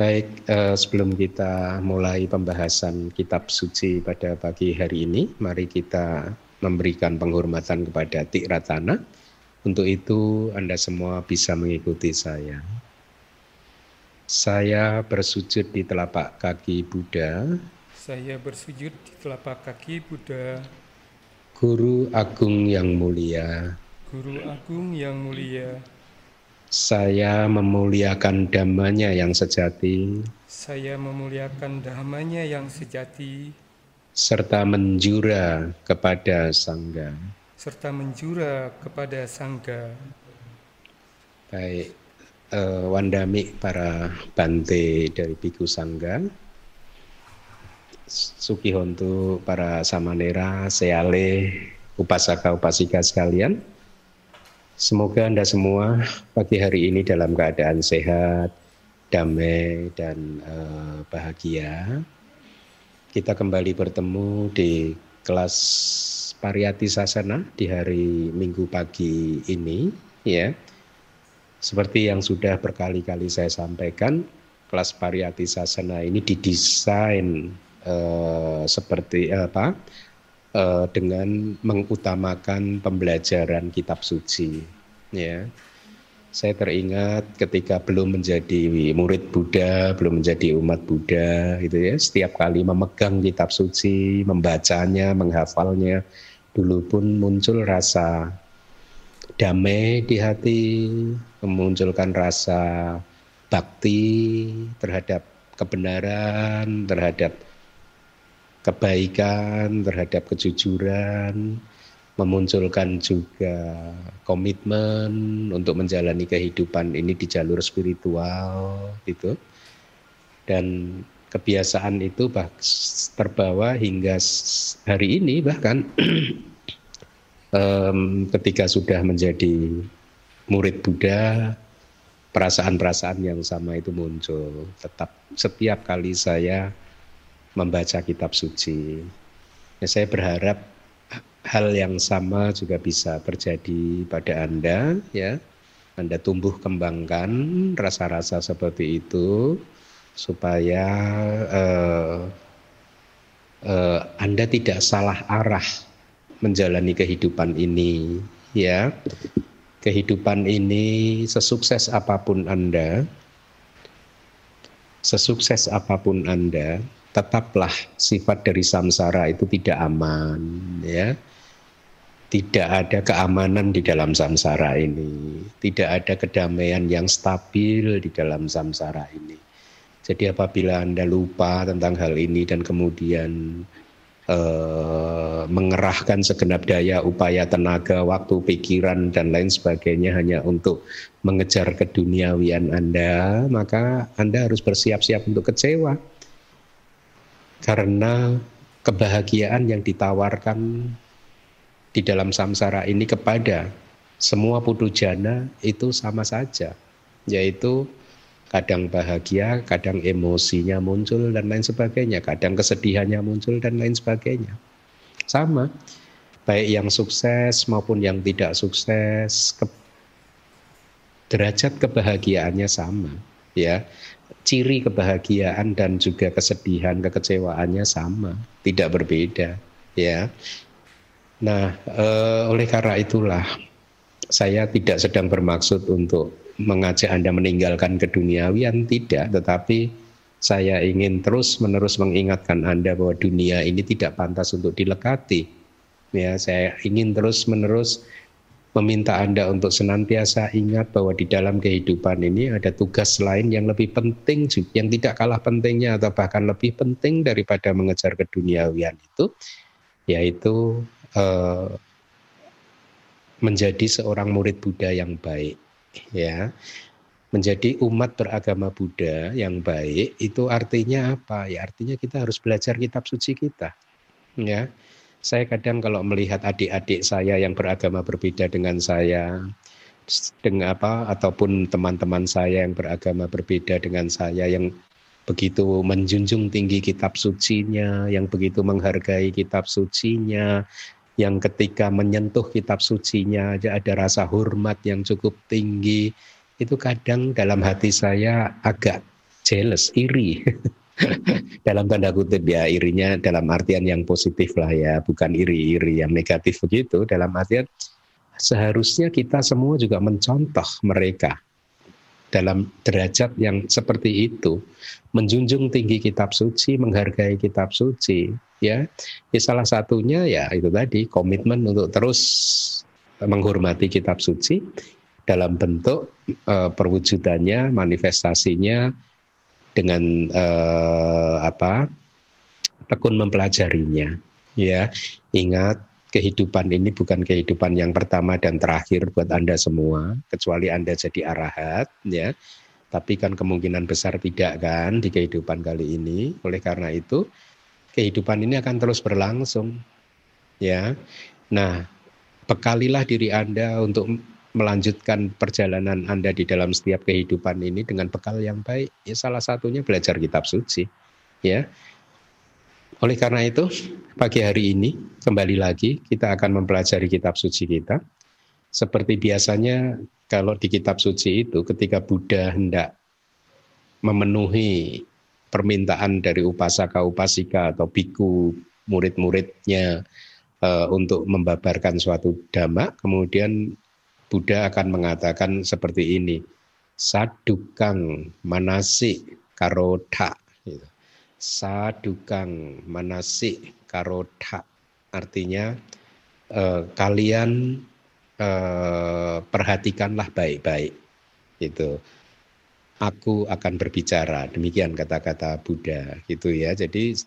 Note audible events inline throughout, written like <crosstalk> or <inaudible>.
Baik, eh, sebelum kita mulai pembahasan kitab suci pada pagi hari ini, mari kita memberikan penghormatan kepada Tik Ratana. Untuk itu Anda semua bisa mengikuti saya. Saya bersujud di telapak kaki Buddha. Saya bersujud di telapak kaki Buddha. Guru Agung yang mulia. Guru Agung yang mulia saya memuliakan damanya yang sejati. Saya memuliakan damanya yang sejati. Serta menjura kepada Sangga. Serta menjura kepada Sangga. Baik, uh, Wandami para bante dari Biku Sangga. Sukihontu para samanera, seale, upasaka upasika sekalian. Semoga Anda semua pagi hari ini dalam keadaan sehat, damai, dan uh, bahagia. Kita kembali bertemu di kelas Pariyati Sasana di hari Minggu pagi ini, ya. Seperti yang sudah berkali-kali saya sampaikan, kelas Pariyati Sasana ini didesain uh, seperti apa? Uh, dengan mengutamakan pembelajaran kitab suci ya saya teringat ketika belum menjadi murid Buddha, belum menjadi umat Buddha, gitu ya. Setiap kali memegang kitab suci, membacanya, menghafalnya, dulu pun muncul rasa damai di hati, memunculkan rasa bakti terhadap kebenaran, terhadap kebaikan, terhadap kejujuran, memunculkan juga komitmen untuk menjalani kehidupan ini di jalur spiritual gitu. Dan kebiasaan itu terbawa hingga hari ini bahkan <clears throat> um, ketika sudah menjadi murid Buddha perasaan-perasaan yang sama itu muncul tetap setiap kali saya membaca kitab suci. Ya, saya berharap hal yang sama juga bisa terjadi pada Anda ya. Anda tumbuh kembangkan rasa-rasa seperti itu supaya uh, uh, Anda tidak salah arah menjalani kehidupan ini ya. Kehidupan ini sesukses apa pun Anda sesukses apa pun Anda tetaplah sifat dari samsara itu tidak aman ya. Tidak ada keamanan di dalam samsara ini. Tidak ada kedamaian yang stabil di dalam samsara ini. Jadi apabila anda lupa tentang hal ini dan kemudian eh, mengerahkan segenap daya upaya tenaga waktu pikiran dan lain sebagainya hanya untuk mengejar keduniawian anda maka anda harus bersiap-siap untuk kecewa karena kebahagiaan yang ditawarkan di dalam samsara ini kepada semua putu jana itu sama saja yaitu kadang bahagia, kadang emosinya muncul dan lain sebagainya, kadang kesedihannya muncul dan lain sebagainya. Sama, baik yang sukses maupun yang tidak sukses, ke, derajat kebahagiaannya sama, ya ciri kebahagiaan dan juga kesedihan, kekecewaannya sama, tidak berbeda, ya. Nah, e, oleh karena itulah saya tidak sedang bermaksud untuk mengajak Anda meninggalkan keduniawian, tidak, tetapi saya ingin terus-menerus mengingatkan Anda bahwa dunia ini tidak pantas untuk dilekati. Ya, saya ingin terus-menerus meminta Anda untuk senantiasa ingat bahwa di dalam kehidupan ini ada tugas lain yang lebih penting, yang tidak kalah pentingnya atau bahkan lebih penting daripada mengejar keduniawian itu, yaitu eh, menjadi seorang murid Buddha yang baik, ya. Menjadi umat beragama Buddha yang baik itu artinya apa? Ya artinya kita harus belajar kitab suci kita, ya saya kadang kalau melihat adik-adik saya yang beragama berbeda dengan saya, dengan apa ataupun teman-teman saya yang beragama berbeda dengan saya yang begitu menjunjung tinggi kitab sucinya, yang begitu menghargai kitab sucinya, yang ketika menyentuh kitab sucinya aja ada rasa hormat yang cukup tinggi, itu kadang dalam hati saya agak jealous, iri. <laughs> <laughs> dalam tanda kutip ya irinya dalam artian yang positif lah ya, bukan iri-iri yang negatif begitu. Dalam artian seharusnya kita semua juga mencontoh mereka dalam derajat yang seperti itu, menjunjung tinggi kitab suci, menghargai kitab suci, ya. ya salah satunya ya itu tadi komitmen untuk terus menghormati kitab suci dalam bentuk uh, perwujudannya, manifestasinya dengan uh, apa tekun mempelajarinya. Ya, ingat kehidupan ini bukan kehidupan yang pertama dan terakhir buat Anda semua, kecuali Anda jadi arahat, ya. Tapi kan kemungkinan besar tidak kan di kehidupan kali ini. Oleh karena itu, kehidupan ini akan terus berlangsung. Ya. Nah, bekalilah diri Anda untuk melanjutkan perjalanan Anda di dalam setiap kehidupan ini dengan bekal yang baik. Ya salah satunya belajar kitab suci. Ya. Oleh karena itu, pagi hari ini kembali lagi kita akan mempelajari kitab suci kita. Seperti biasanya kalau di kitab suci itu ketika Buddha hendak memenuhi permintaan dari upasaka upasika atau biku murid-muridnya uh, untuk membabarkan suatu dhamma, kemudian Buddha akan mengatakan seperti ini, sadukang manasi karota. Gitu. Sadukang manasi karota. Artinya eh, kalian eh, perhatikanlah baik-baik. Itu. Aku akan berbicara. Demikian kata-kata Buddha. Gitu ya. Jadi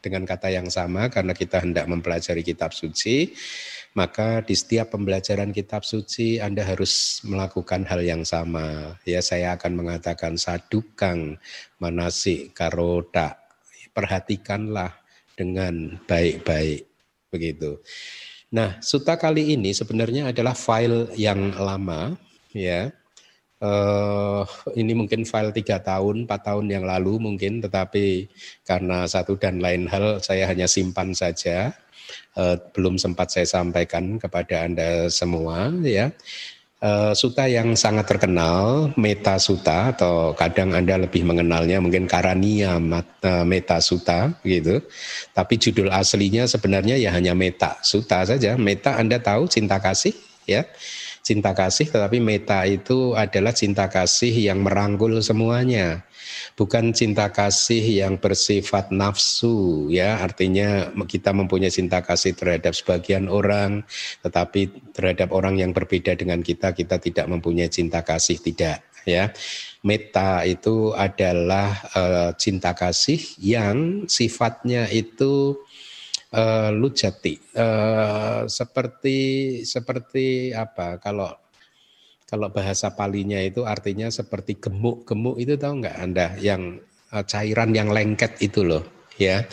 dengan kata yang sama karena kita hendak mempelajari kitab suci maka di setiap pembelajaran kitab suci Anda harus melakukan hal yang sama. Ya, saya akan mengatakan sadukang manasi karoda. Perhatikanlah dengan baik-baik begitu. Nah, suta kali ini sebenarnya adalah file yang lama, ya. Uh, ini mungkin file tiga tahun, empat tahun yang lalu mungkin, tetapi karena satu dan lain hal saya hanya simpan saja uh, belum sempat saya sampaikan kepada Anda semua ya. Uh, suta yang sangat terkenal, Meta Suta atau kadang Anda lebih mengenalnya mungkin Karania Meta Suta gitu. Tapi judul aslinya sebenarnya ya hanya Meta Suta saja. Meta Anda tahu cinta kasih ya cinta kasih, tetapi meta itu adalah cinta kasih yang merangkul semuanya. Bukan cinta kasih yang bersifat nafsu ya, artinya kita mempunyai cinta kasih terhadap sebagian orang, tetapi terhadap orang yang berbeda dengan kita kita tidak mempunyai cinta kasih tidak ya. Meta itu adalah uh, cinta kasih yang sifatnya itu uh, lujati uh, seperti seperti apa? Kalau kalau bahasa palinya itu artinya seperti gemuk-gemuk itu tahu nggak Anda? Yang uh, cairan yang lengket itu loh ya.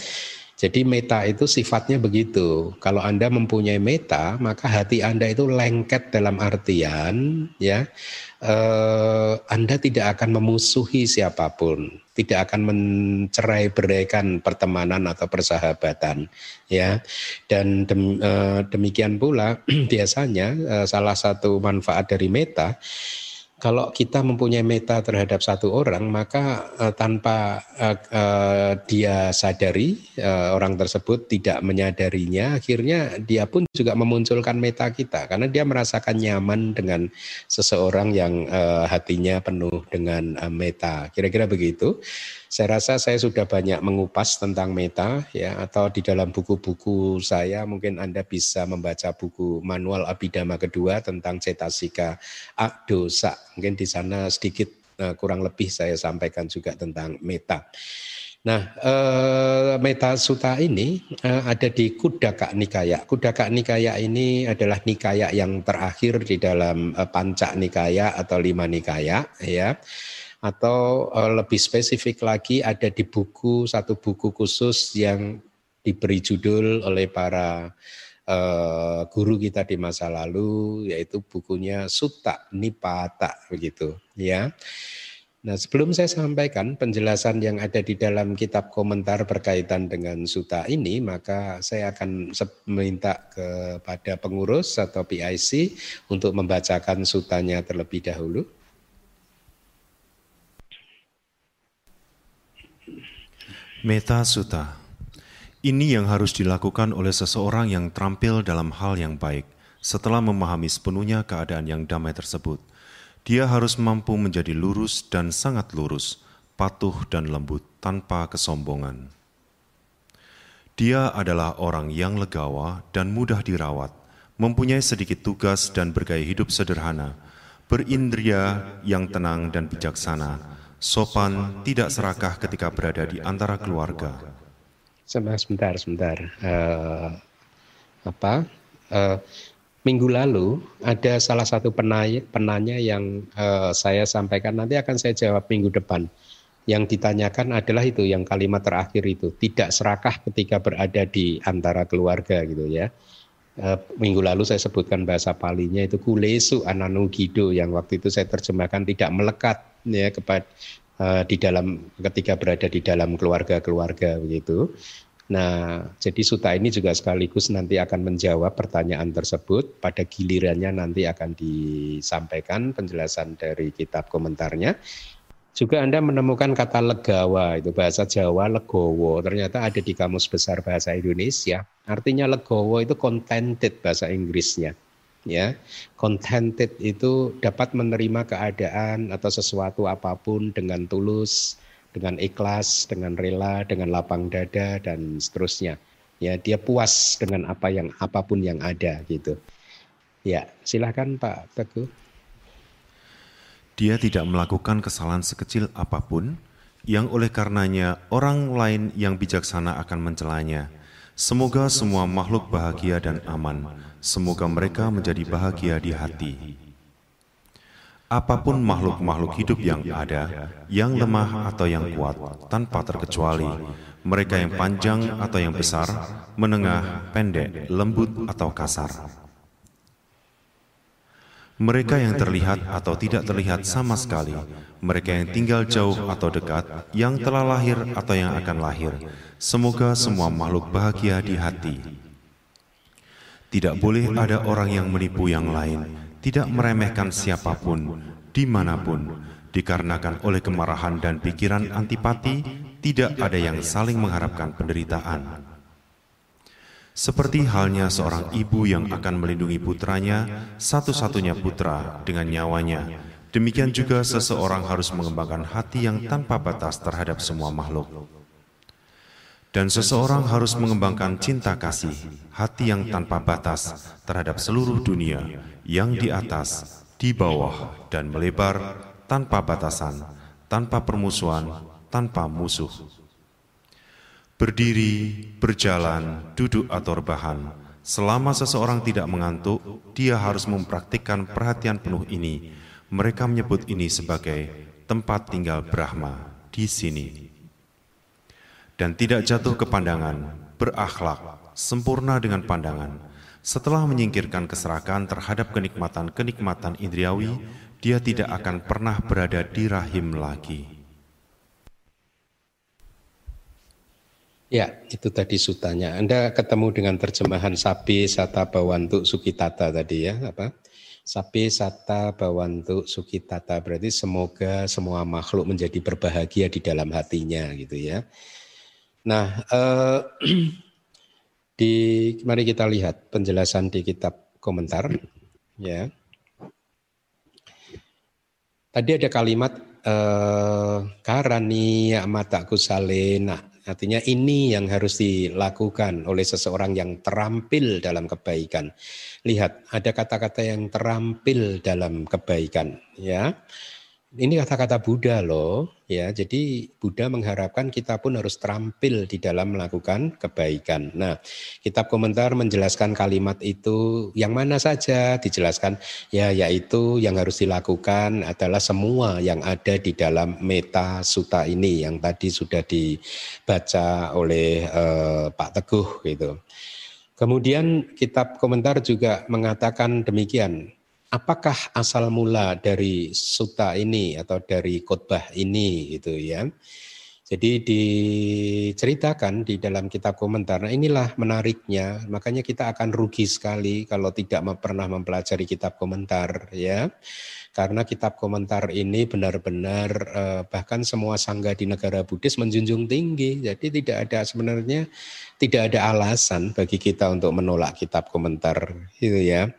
Jadi meta itu sifatnya begitu. Kalau Anda mempunyai meta, maka hati Anda itu lengket dalam artian ya eh, Anda tidak akan memusuhi siapa pun, tidak akan mencerai beraikan pertemanan atau persahabatan ya. Dan dem, eh, demikian pula <clears throat> biasanya eh, salah satu manfaat dari meta kalau kita mempunyai meta terhadap satu orang, maka uh, tanpa uh, uh, dia sadari uh, orang tersebut tidak menyadarinya, akhirnya dia pun juga memunculkan meta kita karena dia merasakan nyaman dengan seseorang yang uh, hatinya penuh dengan uh, meta. Kira-kira begitu. Saya rasa saya sudah banyak mengupas tentang meta ya atau di dalam buku-buku saya mungkin Anda bisa membaca buku manual abidama kedua tentang cetasika dosa. Mungkin di sana sedikit eh, kurang lebih saya sampaikan juga tentang meta. Nah, eh, Meta Suta ini eh, ada di Kudaka Nikaya. Kudaka Nikaya ini adalah nikaya yang terakhir di dalam eh, Panca Nikaya atau Lima Nikaya, ya atau uh, lebih spesifik lagi ada di buku satu buku khusus yang diberi judul oleh para uh, guru kita di masa lalu yaitu bukunya Sutta Nipata begitu ya. Nah, sebelum saya sampaikan penjelasan yang ada di dalam kitab komentar berkaitan dengan suta ini, maka saya akan meminta kepada pengurus atau PIC untuk membacakan sutanya terlebih dahulu. Meta Sutta Ini yang harus dilakukan oleh seseorang yang terampil dalam hal yang baik setelah memahami sepenuhnya keadaan yang damai tersebut. Dia harus mampu menjadi lurus dan sangat lurus, patuh dan lembut tanpa kesombongan. Dia adalah orang yang legawa dan mudah dirawat, mempunyai sedikit tugas dan bergaya hidup sederhana, berindria yang tenang dan bijaksana, sopan, tidak serakah ketika berada di antara keluarga. Sebentar, sebentar. Uh, apa? Uh, minggu lalu ada salah satu penanya, penanya yang uh, saya sampaikan nanti akan saya jawab minggu depan. Yang ditanyakan adalah itu yang kalimat terakhir itu tidak serakah ketika berada di antara keluarga gitu ya. Uh, minggu lalu saya sebutkan bahasa palinya itu kulesu ananu gido yang waktu itu saya terjemahkan tidak melekat ya kepada uh, di dalam ketika berada di dalam keluarga-keluarga begitu. Nah, jadi suta ini juga sekaligus nanti akan menjawab pertanyaan tersebut. Pada gilirannya nanti akan disampaikan penjelasan dari kitab komentarnya. Juga Anda menemukan kata legawa, itu bahasa Jawa legowo. Ternyata ada di Kamus Besar Bahasa Indonesia. Artinya legowo itu contented bahasa Inggrisnya. Ya, contented itu dapat menerima keadaan atau sesuatu apa pun dengan tulus, dengan ikhlas, dengan rela, dengan lapang dada dan seterusnya. Ya, dia puas dengan apa yang apa pun yang ada gitu. Ya, silahkan Pak Teguh. Dia tidak melakukan kesalahan sekecil apa pun yang oleh karenanya orang lain yang bijaksana akan mencelanya. Semoga semua makhluk bahagia dan aman. Semoga mereka menjadi bahagia di hati. Apa pun makhluk-makhluk hidup yang ada, yang lemah atau yang kuat, tanpa terkecuali, mereka yang panjang atau yang besar, menengah, pendek, lembut atau kasar. Mereka yang terlihat atau tidak terlihat sama sekali, mereka yang tinggal jauh atau dekat, yang telah lahir atau yang akan lahir, semoga semua makhluk bahagia di hati. Tidak boleh ada orang yang menipu yang lain, tidak meremehkan siapa pun, di mana pun, dikarenakan oleh kemarahan dan pikiran antipati, tidak ada yang saling mengharapkan penderitaan. Seperti halnya seorang ibu yang akan melindungi putranya, satu-satunya putra dengan nyawanya, demikian juga seseorang harus mengembangkan hati yang tanpa batas terhadap semua makhluk. Dan seseorang harus mengembangkan cinta kasih, hati yang tanpa batas terhadap seluruh dunia, yang di atas, di bawah, dan melebar tanpa batasan, tanpa permusuhan, tanpa musuh. Berdiri, berjalan, duduk atau rebahan, selama seseorang tidak mengantuk, dia harus mempraktikkan perhatian penuh ini. Mereka menyebut ini sebagai tempat tinggal Brahma di sini dan tidak jatuh ke pandangan, berakhlak, sempurna dengan pandangan. Setelah menyingkirkan keserakahan terhadap kenikmatan-kenikmatan indriawi, dia tidak akan pernah berada di rahim lagi. Ya, itu tadi sutanya. Anda ketemu dengan terjemahan Sapi Sata Bawantu Sukitata tadi ya, apa? Sapi Sata Bawantu Sukitata berarti semoga semua makhluk menjadi berbahagia di dalam hatinya gitu ya. Nah, eh, <clears throat> di mari kita lihat penjelasan di kitab komentar ya. Tadi ada kalimat eh, karani mata kusalena. Artinya ini yang harus dilakukan oleh seseorang yang terampil dalam kebaikan. Lihat, ada kata-kata yang terampil dalam kebaikan, ya ini kata-kata Buddha loh, ya. Jadi Buddha mengharapkan kita pun harus terampil di dalam melakukan kebaikan. Nah, kitab komentar menjelaskan kalimat itu yang mana saja dijelaskan ya yaitu yang harus dilakukan adalah semua yang ada di dalam meta suta ini yang tadi sudah dibaca oleh eh, Pak Teguh gitu. Kemudian kitab komentar juga mengatakan demikian, apakah asal mula dari suta ini atau dari khotbah ini gitu ya. Jadi diceritakan di dalam kitab komentar. Nah inilah menariknya. Makanya kita akan rugi sekali kalau tidak pernah mempelajari kitab komentar ya. Karena kitab komentar ini benar-benar eh, bahkan semua sangga di negara Buddhis menjunjung tinggi. Jadi tidak ada sebenarnya tidak ada alasan bagi kita untuk menolak kitab komentar itu ya.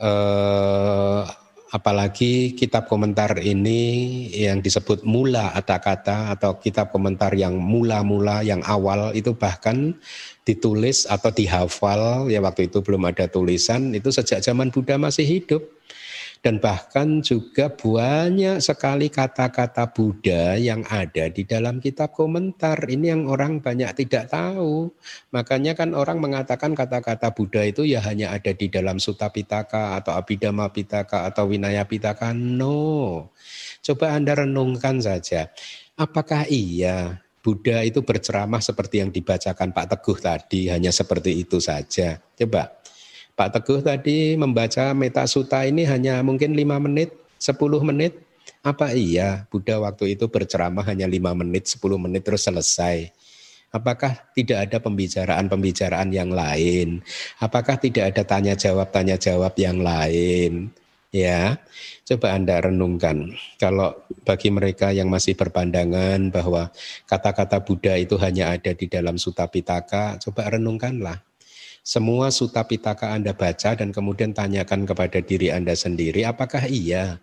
Eh, apalagi kitab komentar ini yang disebut mula kata-kata atau kitab komentar yang mula-mula yang awal itu bahkan ditulis atau dihafal. Ya waktu itu belum ada tulisan. Itu sejak zaman Buddha masih hidup dan bahkan juga banyak sekali kata-kata Buddha yang ada di dalam kitab komentar. Ini yang orang banyak tidak tahu. Makanya kan orang mengatakan kata-kata Buddha itu ya hanya ada di dalam Sutta Pitaka atau Abhidhamma Pitaka atau Winaya Pitaka. No. Coba Anda renungkan saja. Apakah iya Buddha itu berceramah seperti yang dibacakan Pak Teguh tadi, hanya seperti itu saja. Coba Pak Teguh tadi membaca Meta Suta ini hanya mungkin lima menit, 10 menit. Apa iya Buddha waktu itu berceramah hanya lima menit, 10 menit terus selesai? Apakah tidak ada pembicaraan-pembicaraan yang lain? Apakah tidak ada tanya jawab-tanya jawab yang lain? Ya, coba Anda renungkan. Kalau bagi mereka yang masih berpandangan bahwa kata-kata Buddha itu hanya ada di dalam Sutta Pitaka, coba renungkanlah semua suta pitaka Anda baca dan kemudian tanyakan kepada diri Anda sendiri, apakah iya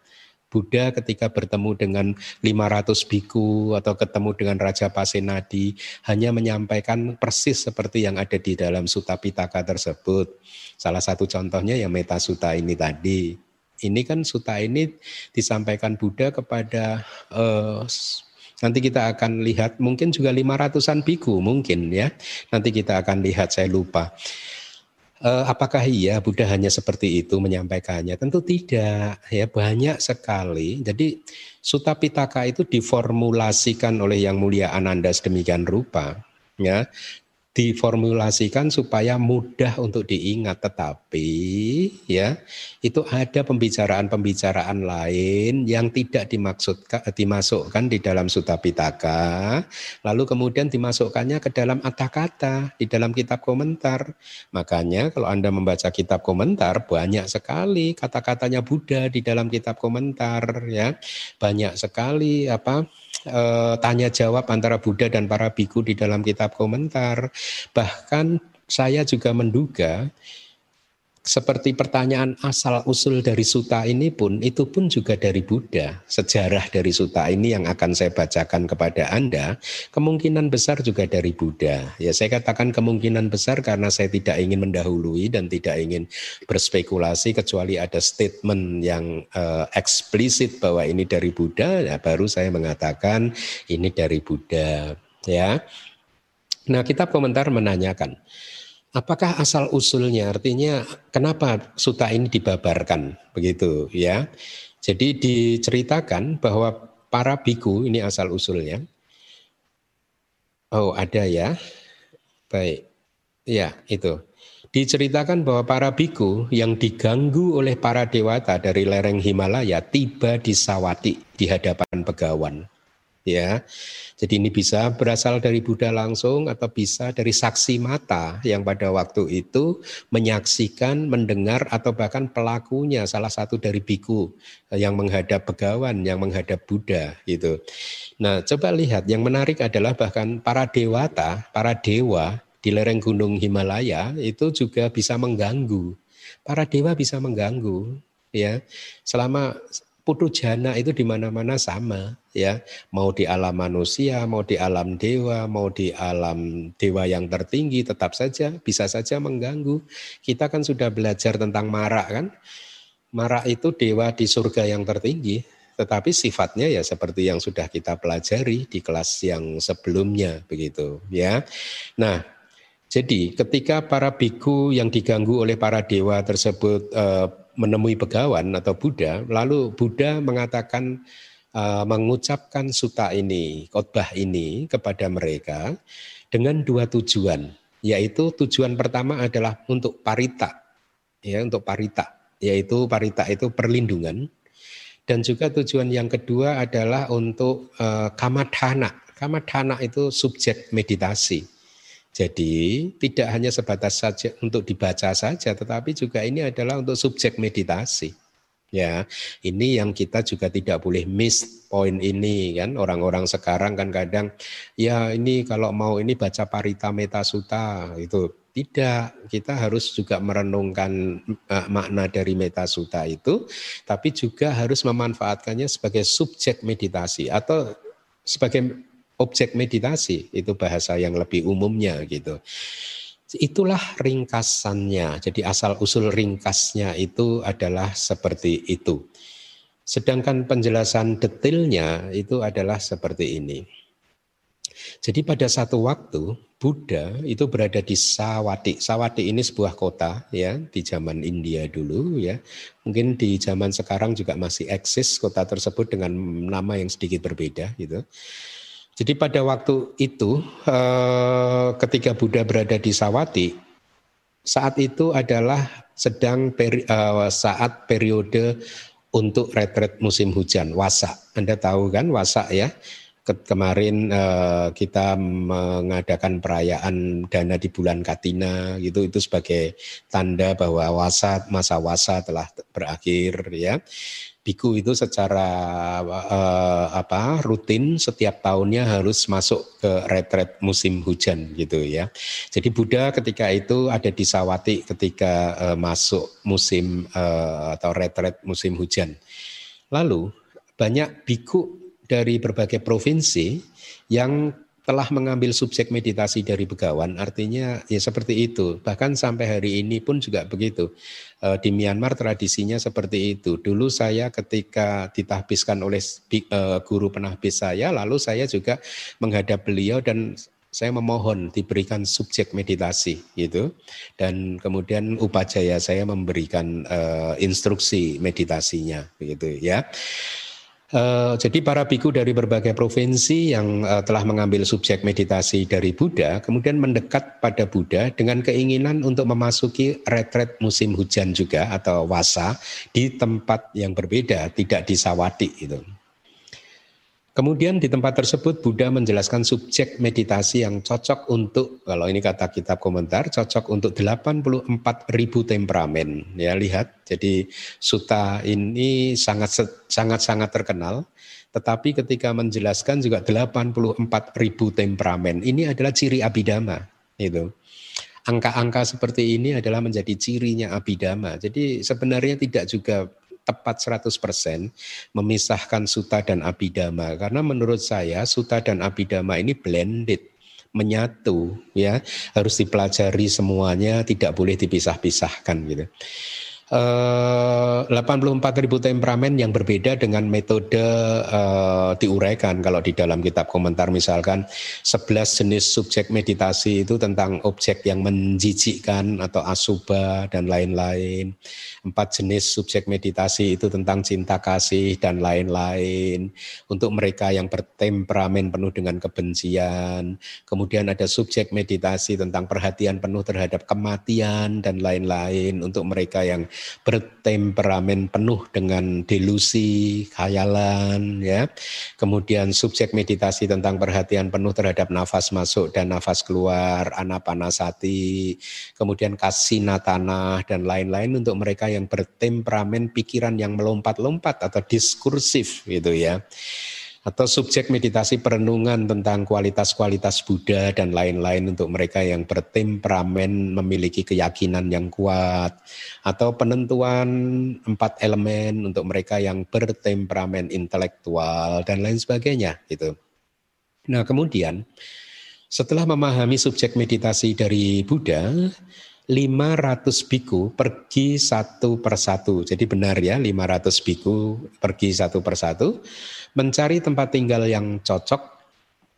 Buddha ketika bertemu dengan 500 biku atau ketemu dengan Raja Pasenadi hanya menyampaikan persis seperti yang ada di dalam Suta Pitaka tersebut. Salah satu contohnya yang Meta Suta ini tadi. Ini kan Suta ini disampaikan Buddha kepada uh, Nanti kita akan lihat mungkin juga 500-an biku mungkin ya. Nanti kita akan lihat saya lupa. Uh, apakah iya Buddha hanya seperti itu menyampaikannya? Tentu tidak, ya banyak sekali. Jadi Sutta Pitaka itu diformulasikan oleh Yang Mulia Ananda sedemikian rupa, ya diformulasikan supaya mudah untuk diingat. Tetapi ya itu ada pembicaraan-pembicaraan lain yang tidak dimaksudkan dimasukkan di dalam Sutta Pitaka lalu kemudian dimasukkannya ke dalam kata-kata di dalam kitab komentar. Makanya kalau Anda membaca kitab komentar banyak sekali kata-katanya Buddha di dalam kitab komentar ya. Banyak sekali apa eh, tanya jawab antara Buddha dan para biku di dalam kitab komentar. Bahkan saya juga menduga seperti pertanyaan asal usul dari suta ini pun itu pun juga dari Buddha. Sejarah dari suta ini yang akan saya bacakan kepada Anda kemungkinan besar juga dari Buddha. Ya saya katakan kemungkinan besar karena saya tidak ingin mendahului dan tidak ingin berspekulasi kecuali ada statement yang uh, eksplisit bahwa ini dari Buddha ya baru saya mengatakan ini dari Buddha ya. Nah, kitab komentar menanyakan Apakah asal usulnya artinya kenapa suta ini dibabarkan begitu ya? Jadi diceritakan bahwa para biku ini asal usulnya. Oh, ada ya. Baik. Ya, itu. Diceritakan bahwa para biku yang diganggu oleh para dewata dari lereng Himalaya tiba di Sawati di hadapan pegawan ya. Jadi ini bisa berasal dari Buddha langsung atau bisa dari saksi mata yang pada waktu itu menyaksikan, mendengar atau bahkan pelakunya salah satu dari biku yang menghadap begawan, yang menghadap Buddha gitu. Nah, coba lihat yang menarik adalah bahkan para dewata, para dewa di lereng gunung Himalaya itu juga bisa mengganggu. Para dewa bisa mengganggu ya. Selama putu jana itu di mana-mana sama ya. Mau di alam manusia mau di alam dewa mau di alam dewa yang tertinggi tetap saja bisa saja mengganggu. Kita kan sudah belajar tentang marak kan? Marak itu dewa di surga yang tertinggi tetapi sifatnya ya seperti yang sudah kita pelajari di kelas yang sebelumnya begitu ya. Nah jadi ketika para biku yang diganggu oleh para dewa tersebut eh, menemui begawan atau Buddha, lalu Buddha mengatakan uh, mengucapkan suta ini, khotbah ini kepada mereka dengan dua tujuan, yaitu tujuan pertama adalah untuk parita, ya untuk parita, yaitu parita itu perlindungan, dan juga tujuan yang kedua adalah untuk uh, kamadhana. Kamadhana itu subjek meditasi. Jadi tidak hanya sebatas saja untuk dibaca saja, tetapi juga ini adalah untuk subjek meditasi. Ya, ini yang kita juga tidak boleh miss poin ini kan. Orang-orang sekarang kan kadang ya ini kalau mau ini baca Parita Meta Sutta itu tidak. Kita harus juga merenungkan uh, makna dari Meta Sutta itu, tapi juga harus memanfaatkannya sebagai subjek meditasi atau sebagai objek meditasi. Itu bahasa yang lebih umumnya gitu. Itulah ringkasannya. Jadi asal usul ringkasnya itu adalah seperti itu. Sedangkan penjelasan detailnya itu adalah seperti ini. Jadi pada satu waktu Buddha itu berada di Sawati. Sawati ini sebuah kota ya di zaman India dulu ya. Mungkin di zaman sekarang juga masih eksis kota tersebut dengan nama yang sedikit berbeda gitu. Jadi pada waktu itu eh, ketika Buddha berada di Sawati, saat itu adalah sedang peri, eh, saat periode untuk retret musim hujan, wasa. Anda tahu kan wasa ya? Kemarin eh, kita mengadakan perayaan dana di bulan Katina gitu itu sebagai tanda bahwa wasa masa wasa telah berakhir ya biku itu secara uh, apa rutin setiap tahunnya harus masuk ke retret musim hujan gitu ya. Jadi Buddha ketika itu ada di Sawati ketika uh, masuk musim uh, atau retret musim hujan. Lalu banyak biku dari berbagai provinsi yang telah mengambil subjek meditasi dari begawan, artinya ya seperti itu. Bahkan sampai hari ini pun juga begitu. Eh, di Myanmar tradisinya seperti itu. Dulu saya ketika ditahbiskan oleh eh, guru penahbis saya, lalu saya juga menghadap beliau dan saya memohon diberikan subjek meditasi gitu dan kemudian upajaya saya memberikan uh, instruksi meditasinya begitu ya Uh, jadi para biku dari berbagai provinsi yang uh, telah mengambil subjek meditasi dari Buddha, kemudian mendekat pada Buddha dengan keinginan untuk memasuki retret musim hujan juga atau wasa di tempat yang berbeda, tidak di Sawati itu. Kemudian di tempat tersebut Buddha menjelaskan subjek meditasi yang cocok untuk, kalau ini kata kitab komentar, cocok untuk 84 ribu temperamen. Ya lihat, jadi suta ini sangat sangat sangat terkenal. Tetapi ketika menjelaskan juga 84 ribu temperamen. Ini adalah ciri abidama. Itu. Angka-angka seperti ini adalah menjadi cirinya abidama. Jadi sebenarnya tidak juga tepat 100% memisahkan suta dan abidama karena menurut saya suta dan abidama ini blended menyatu ya harus dipelajari semuanya tidak boleh dipisah-pisahkan gitu. 84 eh, temperamen yang berbeda dengan metode uh, diuraikan kalau di dalam kitab komentar. Misalkan 11 jenis subjek meditasi itu tentang objek yang menjijikkan atau asuba dan lain-lain. Empat jenis subjek meditasi itu tentang cinta kasih dan lain-lain. Untuk mereka yang bertemperamen penuh dengan kebencian. Kemudian ada subjek meditasi tentang perhatian penuh terhadap kematian dan lain-lain. Untuk mereka yang bertemperamen penuh dengan delusi, khayalan ya. Kemudian subjek meditasi tentang perhatian penuh terhadap nafas masuk dan nafas keluar, anapanasati, kemudian kasina tanah dan lain-lain untuk mereka yang bertemperamen pikiran yang melompat-lompat atau diskursif gitu ya atau subjek meditasi perenungan tentang kualitas-kualitas Buddha dan lain-lain untuk mereka yang bertemperamen memiliki keyakinan yang kuat atau penentuan empat elemen untuk mereka yang bertemperamen intelektual dan lain sebagainya gitu. Nah, kemudian setelah memahami subjek meditasi dari Buddha, 500 biku pergi satu persatu. Jadi benar ya 500 biku pergi satu persatu mencari tempat tinggal yang cocok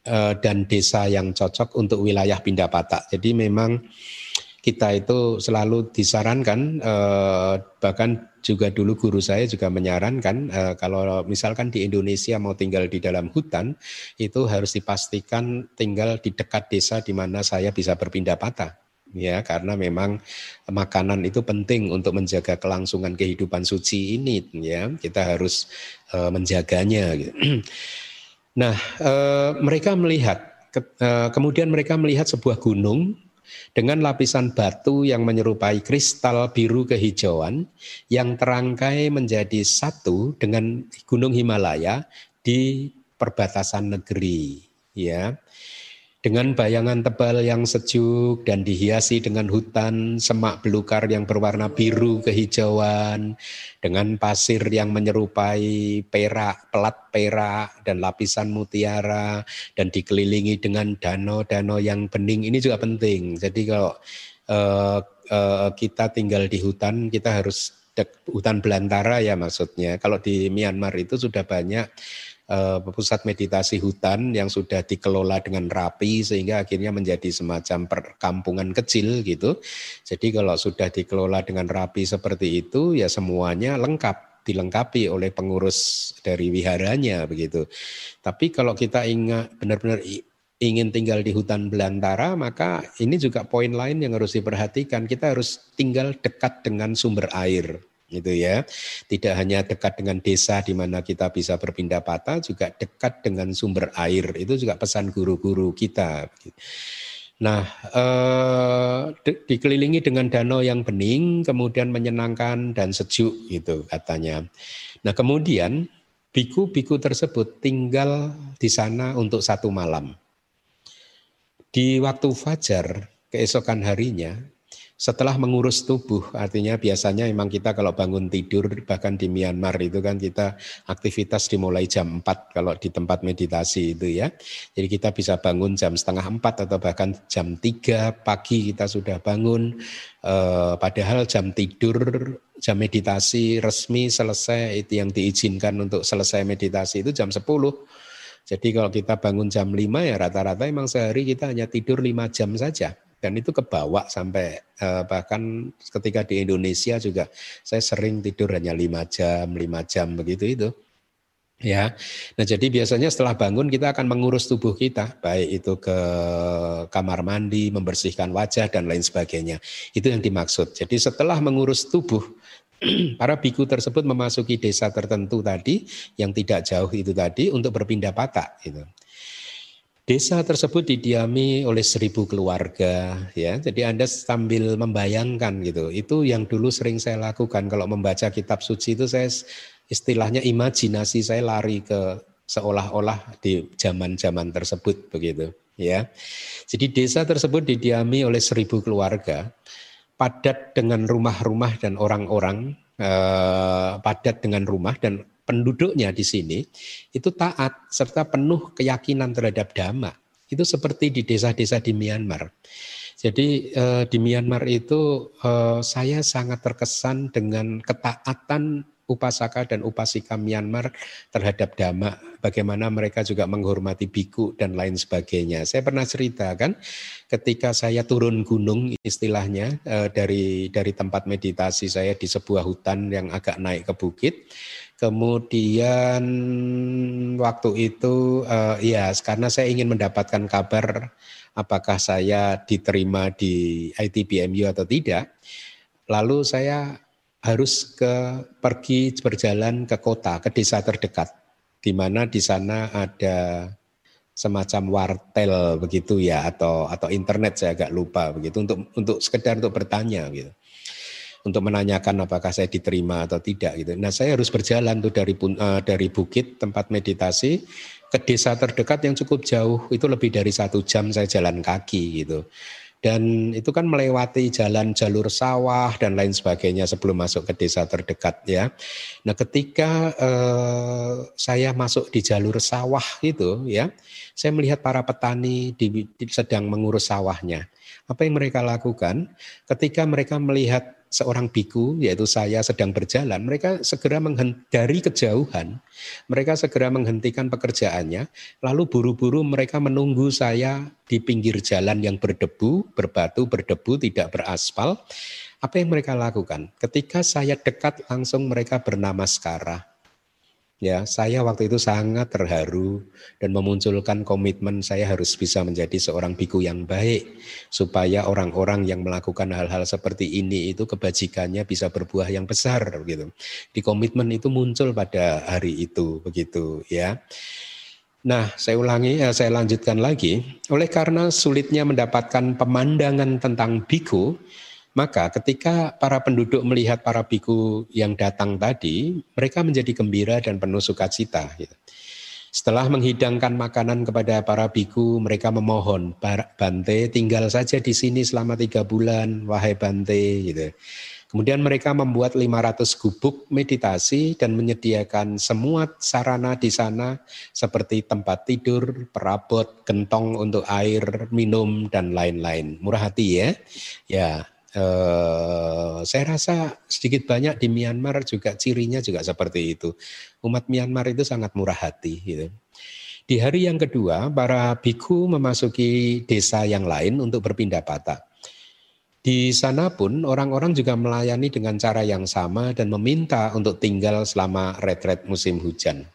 eh, dan desa yang cocok untuk wilayah Pindapata. Jadi memang kita itu selalu disarankan eh, bahkan juga dulu guru saya juga menyarankan eh, kalau misalkan di Indonesia mau tinggal di dalam hutan itu harus dipastikan tinggal di dekat desa di mana saya bisa berpindah patah ya karena memang makanan itu penting untuk menjaga kelangsungan kehidupan suci ini ya kita harus uh, menjaganya gitu. <clears throat> Nah, e, mereka melihat, ke, e, kemudian mereka melihat sebuah gunung dengan lapisan batu yang menyerupai kristal biru kehijauan yang terangkai menjadi satu dengan gunung Himalaya di perbatasan negeri, ya dengan bayangan tebal yang sejuk dan dihiasi dengan hutan semak belukar yang berwarna biru kehijauan, dengan pasir yang menyerupai perak, pelat perak dan lapisan mutiara dan dikelilingi dengan danau-danau yang bening ini juga penting. Jadi kalau uh, uh, kita tinggal di hutan, kita harus hutan belantara ya maksudnya. Kalau di Myanmar itu sudah banyak uh, pusat meditasi hutan yang sudah dikelola dengan rapi sehingga akhirnya menjadi semacam perkampungan kecil gitu. Jadi kalau sudah dikelola dengan rapi seperti itu ya semuanya lengkap dilengkapi oleh pengurus dari wiharanya begitu. Tapi kalau kita ingat benar-benar ingin tinggal di hutan belantara, maka ini juga poin lain yang harus diperhatikan. Kita harus tinggal dekat dengan sumber air gitu ya. Tidak hanya dekat dengan desa di mana kita bisa berpindah patah, juga dekat dengan sumber air. Itu juga pesan guru-guru kita. Nah, eh, dikelilingi dengan danau yang bening, kemudian menyenangkan dan sejuk gitu katanya. Nah, kemudian biku-biku tersebut tinggal di sana untuk satu malam. Di waktu fajar keesokan harinya, setelah mengurus tubuh, artinya biasanya memang kita kalau bangun tidur, bahkan di Myanmar itu kan kita aktivitas dimulai jam 4 kalau di tempat meditasi itu ya. Jadi kita bisa bangun jam setengah 4 atau bahkan jam 3 pagi kita sudah bangun. Eh, padahal jam tidur, jam meditasi resmi selesai itu yang diizinkan untuk selesai meditasi itu jam 10. Jadi kalau kita bangun jam 5 ya rata-rata emang sehari kita hanya tidur 5 jam saja dan itu kebawa sampai uh, bahkan ketika di Indonesia juga saya sering tidur hanya lima jam lima jam begitu itu. Ya. Nah jadi biasanya setelah bangun kita akan mengurus tubuh kita baik itu ke kamar mandi membersihkan wajah dan lain sebagainya. Itu yang dimaksud. Jadi setelah mengurus tubuh <clears throat> para biku tersebut memasuki desa tertentu tadi yang tidak jauh itu tadi untuk berpindah patah itu Desa tersebut didiami oleh seribu keluarga, ya. Jadi Anda sambil membayangkan gitu. Itu yang dulu sering saya lakukan kalau membaca kitab suci itu saya istilahnya imajinasi saya lari ke seolah-olah di zaman-zaman tersebut begitu, ya. Jadi desa tersebut didiami oleh seribu keluarga, padat dengan rumah-rumah dan orang-orang, eh, padat dengan rumah dan penduduknya di sini itu taat serta penuh keyakinan terhadap dhamma. Itu seperti di desa-desa di Myanmar. Jadi eh, di Myanmar itu eh, saya sangat terkesan dengan ketaatan upasaka dan upasika Myanmar terhadap dhamma, bagaimana mereka juga menghormati biku dan lain sebagainya. Saya pernah cerita kan, ketika saya turun gunung istilahnya eh, dari dari tempat meditasi saya di sebuah hutan yang agak naik ke bukit, Kemudian waktu itu uh, ya karena saya ingin mendapatkan kabar apakah saya diterima di ITBMU atau tidak. Lalu saya harus ke pergi berjalan ke kota, ke desa terdekat di mana di sana ada semacam wartel begitu ya atau atau internet saya agak lupa begitu untuk untuk sekedar untuk bertanya gitu untuk menanyakan apakah saya diterima atau tidak gitu. Nah, saya harus berjalan tuh dari uh, dari bukit tempat meditasi ke desa terdekat yang cukup jauh itu lebih dari satu jam saya jalan kaki gitu dan itu kan melewati jalan jalur sawah dan lain sebagainya sebelum masuk ke desa terdekat ya. Nah ketika eh, saya masuk di jalur sawah itu ya, saya melihat para petani di, di, sedang mengurus sawahnya. Apa yang mereka lakukan? Ketika mereka melihat seorang biku, yaitu saya sedang berjalan, mereka segera dari kejauhan, mereka segera menghentikan pekerjaannya, lalu buru-buru mereka menunggu saya di pinggir jalan yang berdebu, berbatu, berdebu, tidak beraspal. Apa yang mereka lakukan? Ketika saya dekat, langsung mereka bernama Skara. Ya, saya waktu itu sangat terharu dan memunculkan komitmen saya harus bisa menjadi seorang biku yang baik supaya orang-orang yang melakukan hal-hal seperti ini itu kebajikannya bisa berbuah yang besar gitu. Di komitmen itu muncul pada hari itu begitu ya. Nah, saya ulangi, eh, saya lanjutkan lagi. Oleh karena sulitnya mendapatkan pemandangan tentang biku, maka ketika para penduduk melihat para biku yang datang tadi, mereka menjadi gembira dan penuh sukacita. Gitu. Setelah menghidangkan makanan kepada para biku, mereka memohon, Bante tinggal saja di sini selama tiga bulan, wahai Bante. Gitu. Kemudian mereka membuat 500 gubuk meditasi dan menyediakan semua sarana di sana seperti tempat tidur, perabot, gentong untuk air, minum dan lain-lain. Murah hati ya. Ya, eh, saya rasa sedikit banyak di Myanmar juga cirinya juga seperti itu. Umat Myanmar itu sangat murah hati gitu. Di hari yang kedua, para biku memasuki desa yang lain untuk berpindah patah. Di sana pun orang-orang juga melayani dengan cara yang sama dan meminta untuk tinggal selama retret musim hujan.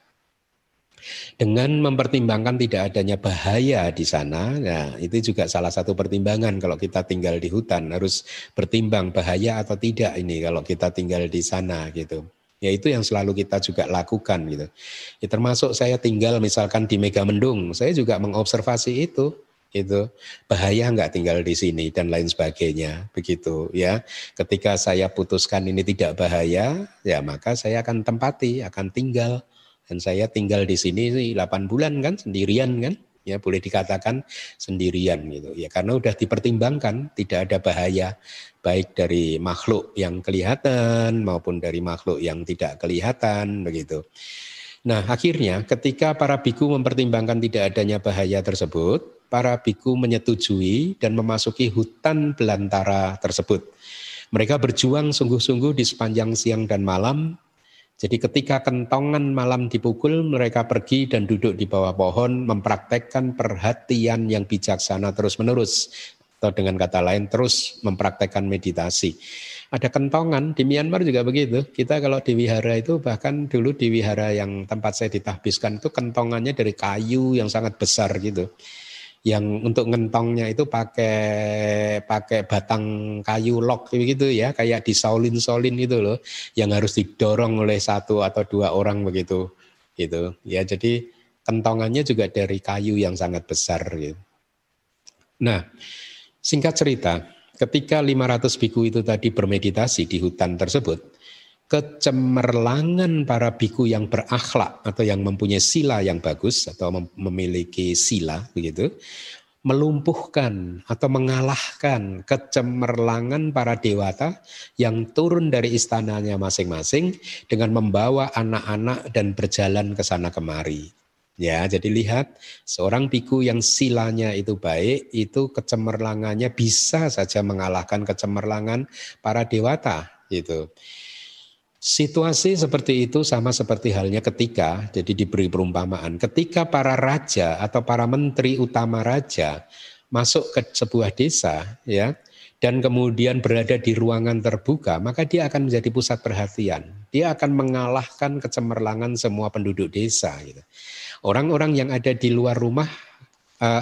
Dengan mempertimbangkan tidak adanya bahaya di sana, nah itu juga salah satu pertimbangan kalau kita tinggal di hutan harus bertimbang bahaya atau tidak ini kalau kita tinggal di sana gitu. Ya itu yang selalu kita juga lakukan gitu. Ya, termasuk saya tinggal misalkan di Megamendung, saya juga mengobservasi itu itu bahaya nggak tinggal di sini dan lain sebagainya begitu ya ketika saya putuskan ini tidak bahaya ya maka saya akan tempati akan tinggal dan saya tinggal di sini 8 bulan kan sendirian kan ya boleh dikatakan sendirian gitu ya karena udah dipertimbangkan tidak ada bahaya baik dari makhluk yang kelihatan maupun dari makhluk yang tidak kelihatan begitu Nah, akhirnya ketika para biku mempertimbangkan tidak adanya bahaya tersebut, para biku menyetujui dan memasuki hutan belantara tersebut. Mereka berjuang sungguh-sungguh di sepanjang siang dan malam. Jadi ketika kentongan malam dipukul, mereka pergi dan duduk di bawah pohon mempraktekkan perhatian yang bijaksana terus-menerus. Atau dengan kata lain terus mempraktekkan meditasi. Ada kentongan di Myanmar juga begitu. Kita kalau di wihara itu bahkan dulu di wihara yang tempat saya ditahbiskan itu kentongannya dari kayu yang sangat besar gitu yang untuk ngentongnya itu pakai pakai batang kayu lok begitu ya kayak di Saulin Saulin itu loh yang harus didorong oleh satu atau dua orang begitu gitu ya jadi kentongannya juga dari kayu yang sangat besar gitu. Nah singkat cerita ketika 500 biku itu tadi bermeditasi di hutan tersebut kecemerlangan para biku yang berakhlak atau yang mempunyai sila yang bagus atau memiliki sila begitu melumpuhkan atau mengalahkan kecemerlangan para dewata yang turun dari istananya masing-masing dengan membawa anak-anak dan berjalan ke sana kemari. Ya, jadi lihat seorang biku yang silanya itu baik, itu kecemerlangannya bisa saja mengalahkan kecemerlangan para dewata gitu. Situasi seperti itu sama seperti halnya ketika, jadi diberi perumpamaan, ketika para raja atau para menteri utama raja masuk ke sebuah desa, ya, dan kemudian berada di ruangan terbuka, maka dia akan menjadi pusat perhatian. Dia akan mengalahkan kecemerlangan semua penduduk desa. Gitu. Orang-orang yang ada di luar rumah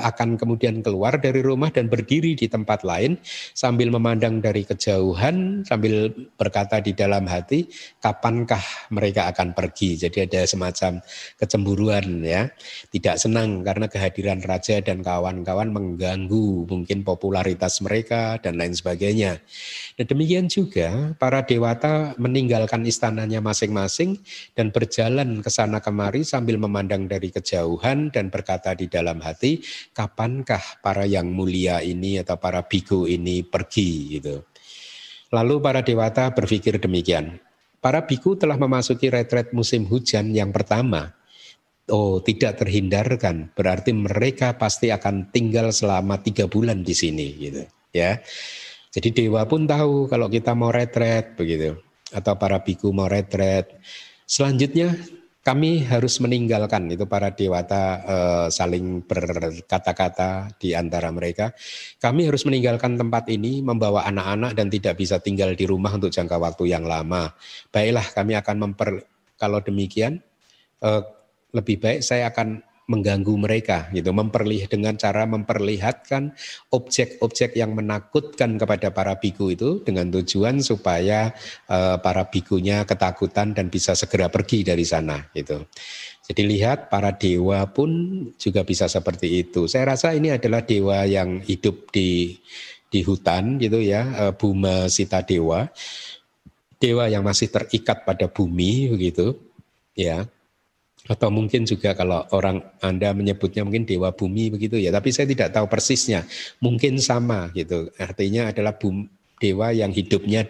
akan kemudian keluar dari rumah dan berdiri di tempat lain sambil memandang dari kejauhan sambil berkata di dalam hati kapankah mereka akan pergi? Jadi ada semacam kecemburuan ya. Tidak senang karena kehadiran raja dan kawan-kawan mengganggu mungkin popularitas mereka dan lain sebagainya dan demikian juga para dewata meninggalkan istananya masing-masing dan berjalan ke sana kemari sambil memandang dari kejauhan dan berkata di dalam hati kapankah para yang mulia ini atau para biku ini pergi gitu. Lalu para dewata berpikir demikian. Para biku telah memasuki retret musim hujan yang pertama. Oh, tidak terhindarkan. Berarti mereka pasti akan tinggal selama tiga bulan di sini, gitu. Ya, jadi dewa pun tahu kalau kita mau retret begitu, atau para biku mau retret. Selanjutnya kami harus meninggalkan itu para dewata uh, saling berkata-kata di antara mereka. Kami harus meninggalkan tempat ini, membawa anak-anak dan tidak bisa tinggal di rumah untuk jangka waktu yang lama. Baiklah, kami akan memper kalau demikian uh, lebih baik saya akan mengganggu mereka gitu memperlihat dengan cara memperlihatkan objek-objek yang menakutkan kepada para biku itu dengan tujuan supaya uh, para bikunya ketakutan dan bisa segera pergi dari sana gitu. Jadi lihat para dewa pun juga bisa seperti itu. Saya rasa ini adalah dewa yang hidup di di hutan gitu ya, eh, Buma Sita Dewa. Dewa yang masih terikat pada bumi begitu ya. Atau mungkin juga kalau orang Anda menyebutnya mungkin dewa bumi begitu ya, tapi saya tidak tahu persisnya. Mungkin sama gitu. Artinya adalah bum, dewa yang hidupnya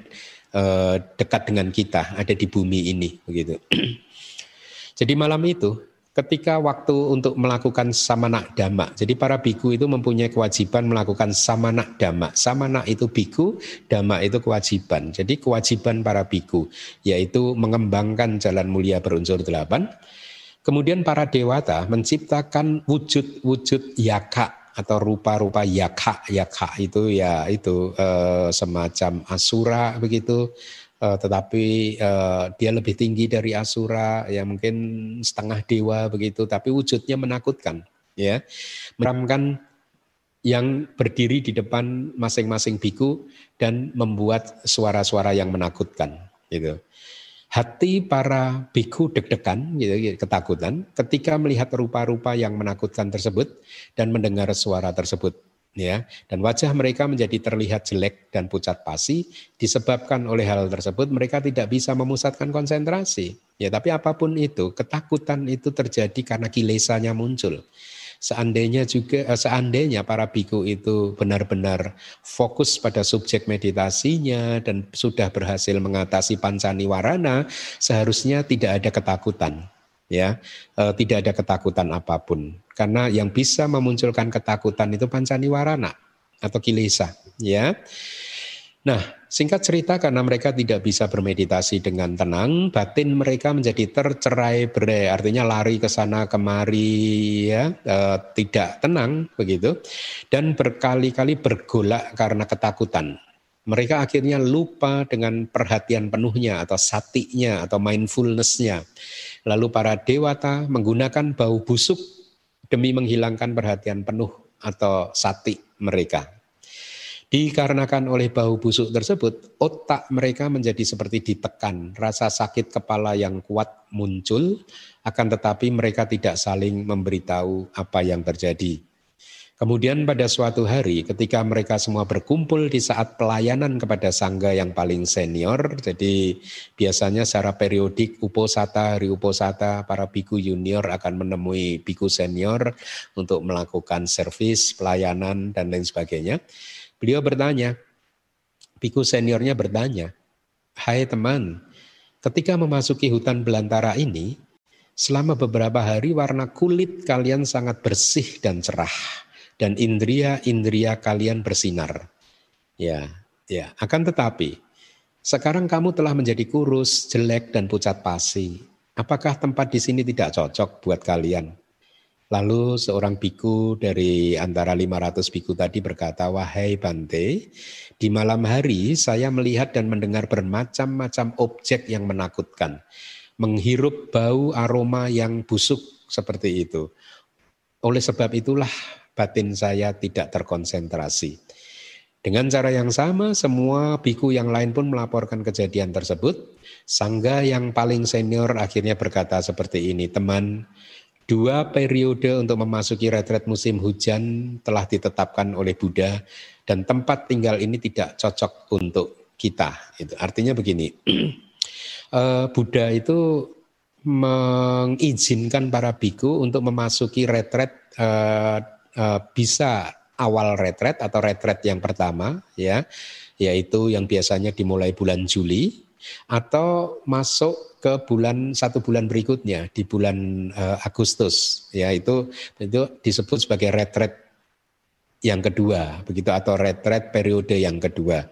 eh, dekat dengan kita, ada di bumi ini begitu. <clears throat> Jadi malam itu ketika waktu untuk melakukan samana dhamma. Jadi para biku itu mempunyai kewajiban melakukan samana dhamma. Samana itu biku, dhamma itu kewajiban. Jadi kewajiban para biku yaitu mengembangkan jalan mulia berunsur delapan. Kemudian para dewata menciptakan wujud-wujud yaka atau rupa-rupa yaka. Yaka itu ya itu eh, semacam asura begitu uh, tetapi uh, dia lebih tinggi dari asura ya mungkin setengah dewa begitu tapi wujudnya menakutkan ya meramkan yang berdiri di depan masing-masing biku dan membuat suara-suara yang menakutkan gitu. Hati para biku deg-degan gitu, ketakutan ketika melihat rupa-rupa yang menakutkan tersebut dan mendengar suara tersebut ya. Dan wajah mereka menjadi terlihat jelek dan pucat pasi. Disebabkan oleh hal tersebut mereka tidak bisa memusatkan konsentrasi. Ya tapi apa pun itu ketakutan itu terjadi karena kilesanya muncul seandainya juga eh, seandainya para biku itu benar-benar fokus pada subjek meditasinya dan sudah berhasil mengatasi pancani warana seharusnya tidak ada ketakutan ya. E, tidak ada ketakutan apa pun. Karena yang bisa memunculkan ketakutan itu pancaniwarana atau kilesa ya. Nah singkat cerita karena mereka tidak bisa bermeditasi dengan tenang batin mereka menjadi tercerai berai. Artinya lari ke sana kemari ya e, tidak tenang begitu. Dan berkali-kali bergolak karena ketakutan. Mereka akhirnya lupa dengan perhatian penuhnya atau satinya atau mindfulnessnya. Lalu para dewata menggunakan bau busuk demi menghilangkan perhatian penuh atau sati mereka. Dikarenakan oleh bau busuk tersebut, otak mereka menjadi seperti ditekan, rasa sakit kepala yang kuat muncul, akan tetapi mereka tidak saling memberitahu apa yang terjadi. Kemudian pada suatu hari ketika mereka semua berkumpul di saat pelayanan kepada sangga yang paling senior, jadi biasanya secara periodik uposata, hari uposata, para biku junior akan menemui biku senior untuk melakukan servis, pelayanan, dan lain sebagainya. Beliau bertanya, biku seniornya bertanya, Hai teman, ketika memasuki hutan belantara ini, selama beberapa hari warna kulit kalian sangat bersih dan cerah dan indria-indria kalian bersinar. Ya, ya. Akan tetapi sekarang kamu telah menjadi kurus, jelek dan pucat pasi. Apakah tempat di sini tidak cocok buat kalian? Lalu seorang biku dari antara 500 biku tadi berkata, Wahai Bante, di malam hari saya melihat dan mendengar bermacam-macam objek yang menakutkan. Menghirup bau aroma yang busuk seperti itu. Oleh sebab itulah batin saya tidak terkonsentrasi. Dengan cara yang sama, semua biku yang lain pun melaporkan kejadian tersebut. Sangga yang paling senior akhirnya berkata seperti ini, teman, dua periode untuk memasuki retret musim hujan telah ditetapkan oleh Buddha dan tempat tinggal ini tidak cocok untuk kita. Itu artinya begini, <clears throat> eh, Buddha itu mengizinkan para biku untuk memasuki retret eh, uh, bisa awal retret atau retret yang pertama ya yaitu yang biasanya dimulai bulan Juli atau masuk ke bulan satu bulan berikutnya di bulan uh, Agustus ya itu itu disebut sebagai retret yang kedua begitu atau retret periode yang kedua.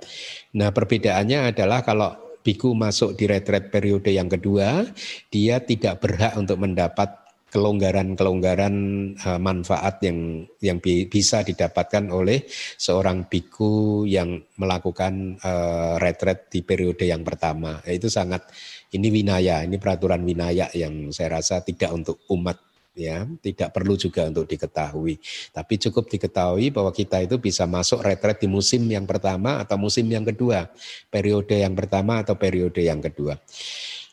Nah perbedaannya adalah kalau biku masuk di retret periode yang kedua dia tidak berhak untuk mendapat kelonggaran-kelonggaran uh, manfaat yang yang bi bisa didapatkan oleh seorang biku yang melakukan uh, retret di periode yang pertama. Itu sangat ini winaya, ini peraturan winaya yang saya rasa tidak untuk umat ya, tidak perlu juga untuk diketahui. Tapi cukup diketahui bahwa kita itu bisa masuk retret di musim yang pertama atau musim yang kedua, periode yang pertama atau periode yang kedua.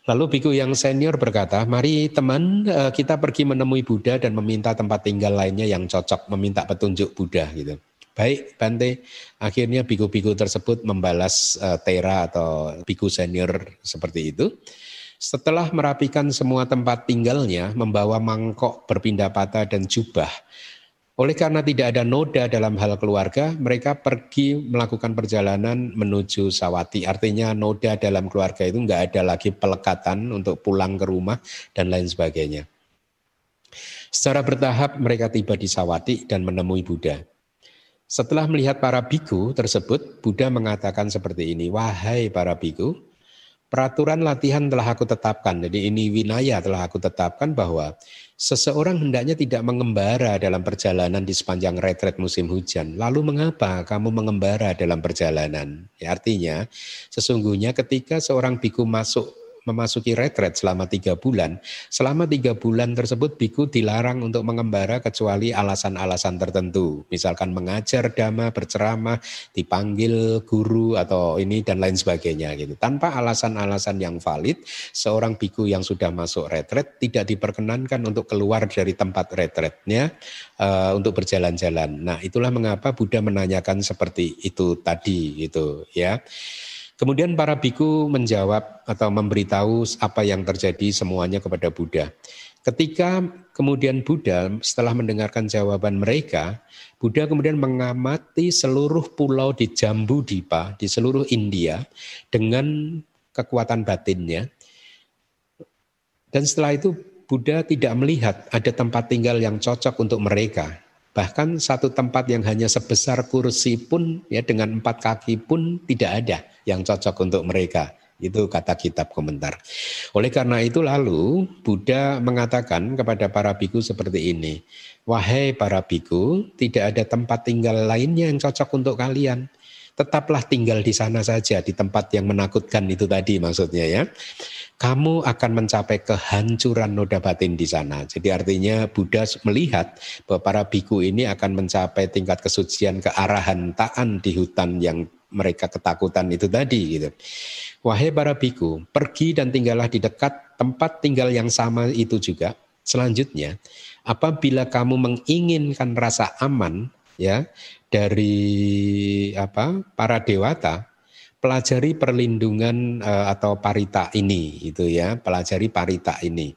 Lalu biku yang senior berkata, mari teman eh, kita pergi menemui Buddha dan meminta tempat tinggal lainnya yang cocok, meminta petunjuk Buddha gitu. Baik Bante, akhirnya biku-biku tersebut membalas uh, Tera atau biku senior seperti itu. Setelah merapikan semua tempat tinggalnya, membawa mangkok berpindah patah dan jubah, oleh karena tidak ada noda dalam hal keluarga, mereka pergi melakukan perjalanan menuju Sawati. Artinya noda dalam keluarga itu nggak ada lagi pelekatan untuk pulang ke rumah dan lain sebagainya. Secara bertahap mereka tiba di Sawati dan menemui Buddha. Setelah melihat para biku tersebut, Buddha mengatakan seperti ini, Wahai para biku, peraturan latihan telah aku tetapkan. Jadi ini winaya telah aku tetapkan bahwa Seseorang hendaknya tidak mengembara dalam perjalanan di sepanjang retret musim hujan. Lalu mengapa kamu mengembara dalam perjalanan? Ya, artinya, sesungguhnya ketika seorang biku masuk memasuki retret selama tiga bulan. Selama tiga bulan tersebut biku dilarang untuk mengembara kecuali alasan-alasan tertentu. Misalkan mengajar dhamma, berceramah, dipanggil guru atau ini dan lain sebagainya gitu. Tanpa alasan-alasan yang valid, seorang biku yang sudah masuk retret tidak diperkenankan untuk keluar dari tempat retretnya uh, untuk berjalan-jalan. Nah, itulah mengapa Buddha menanyakan seperti itu tadi gitu ya. Kemudian para biku menjawab atau memberitahu apa yang terjadi semuanya kepada Buddha. Ketika kemudian Buddha setelah mendengarkan jawaban mereka, Buddha kemudian mengamati seluruh pulau di Jambu Dipa, di seluruh India dengan kekuatan batinnya. Dan setelah itu Buddha tidak melihat ada tempat tinggal yang cocok untuk mereka. Bahkan satu tempat yang hanya sebesar kursi pun ya dengan empat kaki pun tidak ada yang cocok untuk mereka. Itu kata kitab komentar. Oleh karena itu lalu Buddha mengatakan kepada para biku seperti ini. Wahai para biku, tidak ada tempat tinggal lainnya yang cocok untuk kalian tetaplah tinggal di sana saja di tempat yang menakutkan itu tadi maksudnya ya kamu akan mencapai kehancuran noda batin di sana. Jadi artinya Buddha melihat bahwa para biku ini akan mencapai tingkat kesucian kearahan taan di hutan yang mereka ketakutan itu tadi gitu. Wahai para biku, pergi dan tinggallah di dekat tempat tinggal yang sama itu juga. Selanjutnya, apabila kamu menginginkan rasa aman ya dari apa para dewata, pelajari perlindungan uh, atau parita ini itu ya, pelajari parita ini.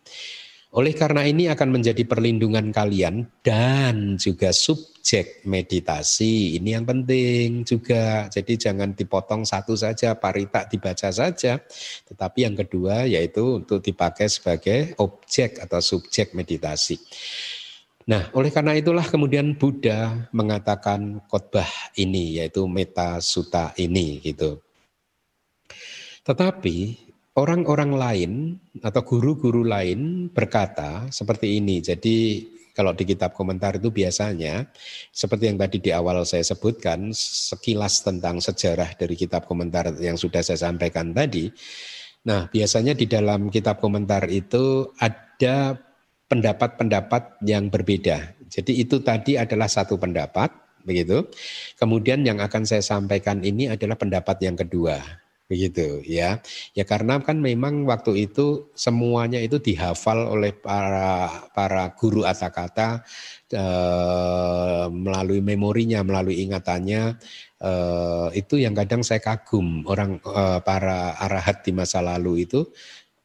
Oleh karena ini akan menjadi perlindungan kalian dan juga subjek meditasi. Ini yang penting juga. Jadi jangan dipotong satu saja, parita dibaca saja. Tetapi yang kedua yaitu untuk dipakai sebagai objek atau subjek meditasi. Nah, oleh karena itulah kemudian Buddha mengatakan khotbah ini yaitu meta suta ini gitu. Tetapi orang-orang lain atau guru-guru lain berkata seperti ini. Jadi kalau di kitab komentar itu biasanya seperti yang tadi di awal saya sebutkan sekilas tentang sejarah dari kitab komentar yang sudah saya sampaikan tadi. Nah, biasanya di dalam kitab komentar itu ada pendapat-pendapat yang berbeda. Jadi itu tadi adalah satu pendapat, begitu. Kemudian yang akan saya sampaikan ini adalah pendapat yang kedua begitu ya. Ya karena kan memang waktu itu semuanya itu dihafal oleh para para guru kata e, melalui memorinya melalui ingatannya. E, itu yang kadang saya kagum orang e, para arahat di masa lalu itu